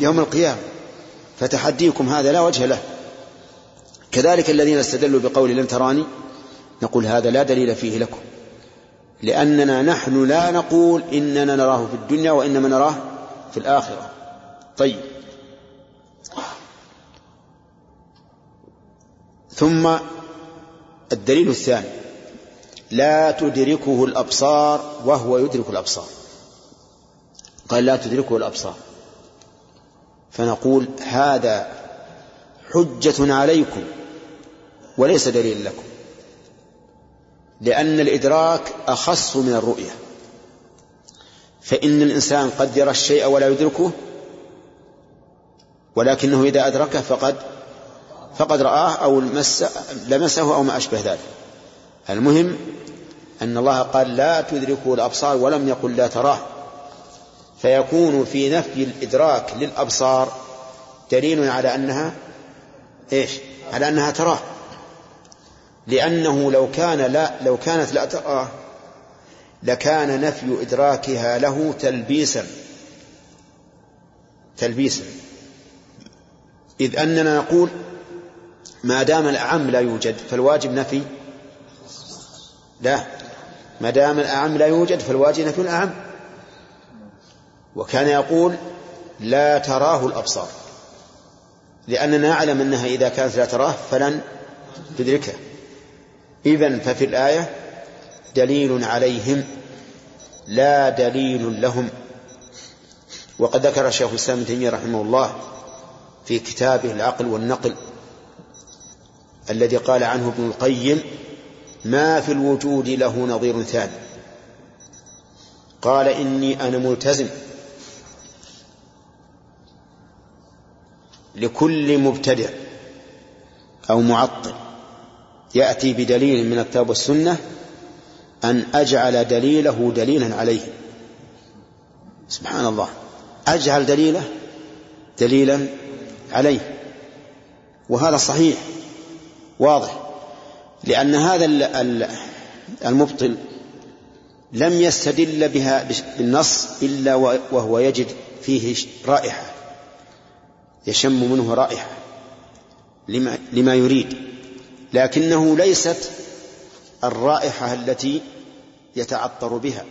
يوم القيامة. فتحديكم هذا لا وجه له. كذلك الذين استدلوا بقول لن تراني نقول هذا لا دليل فيه لكم. لأننا نحن لا نقول إننا نراه في الدنيا وإنما نراه في الآخرة. طيب. ثم الدليل الثاني لا تدركه الأبصار وهو يدرك الأبصار. قال لا تدركه الأبصار. فنقول هذا حجة عليكم وليس دليل لكم. لأن الإدراك أخص من الرؤية. فإن الإنسان قد يرى الشيء ولا يدركه ولكنه إذا أدركه فقد فقد رآه أو لمسه أو ما أشبه ذلك. المهم أن الله قال لا تدركه الأبصار ولم يقل لا تراه. فيكون في نفي الإدراك للأبصار دليل على أنها إيش؟ على أنها تراه. لأنه لو كان لا لو كانت لا تراه لكان نفي إدراكها له تلبيسا. تلبيسا. إذ أننا نقول ما دام الأعم لا يوجد فالواجب نفي. لا. ما دام الأعم لا يوجد فالواجب نفي الأعم. وكان يقول لا تراه الأبصار. لأننا نعلم أنها إذا كانت لا تراه فلن تدركه إذن ففي الآية دليل عليهم لا دليل لهم. وقد ذكر شيخ الإسلام ابن تيمية رحمه الله في كتابه العقل والنقل الذي قال عنه ابن القيم ما في الوجود له نظير ثاني. قال إني أنا ملتزم. لكل مبتدع أو معطل يأتي بدليل من الكتاب والسنة أن أجعل دليله دليلا عليه. سبحان الله. أجعل دليله دليلا عليه. وهذا صحيح. واضح. لأن هذا المبطل لم يستدل بها بالنص إلا وهو يجد فيه رائحة. يشم منه رائحة. لما, لما يريد. لكنه ليست الرائحة التي يتعطر بها.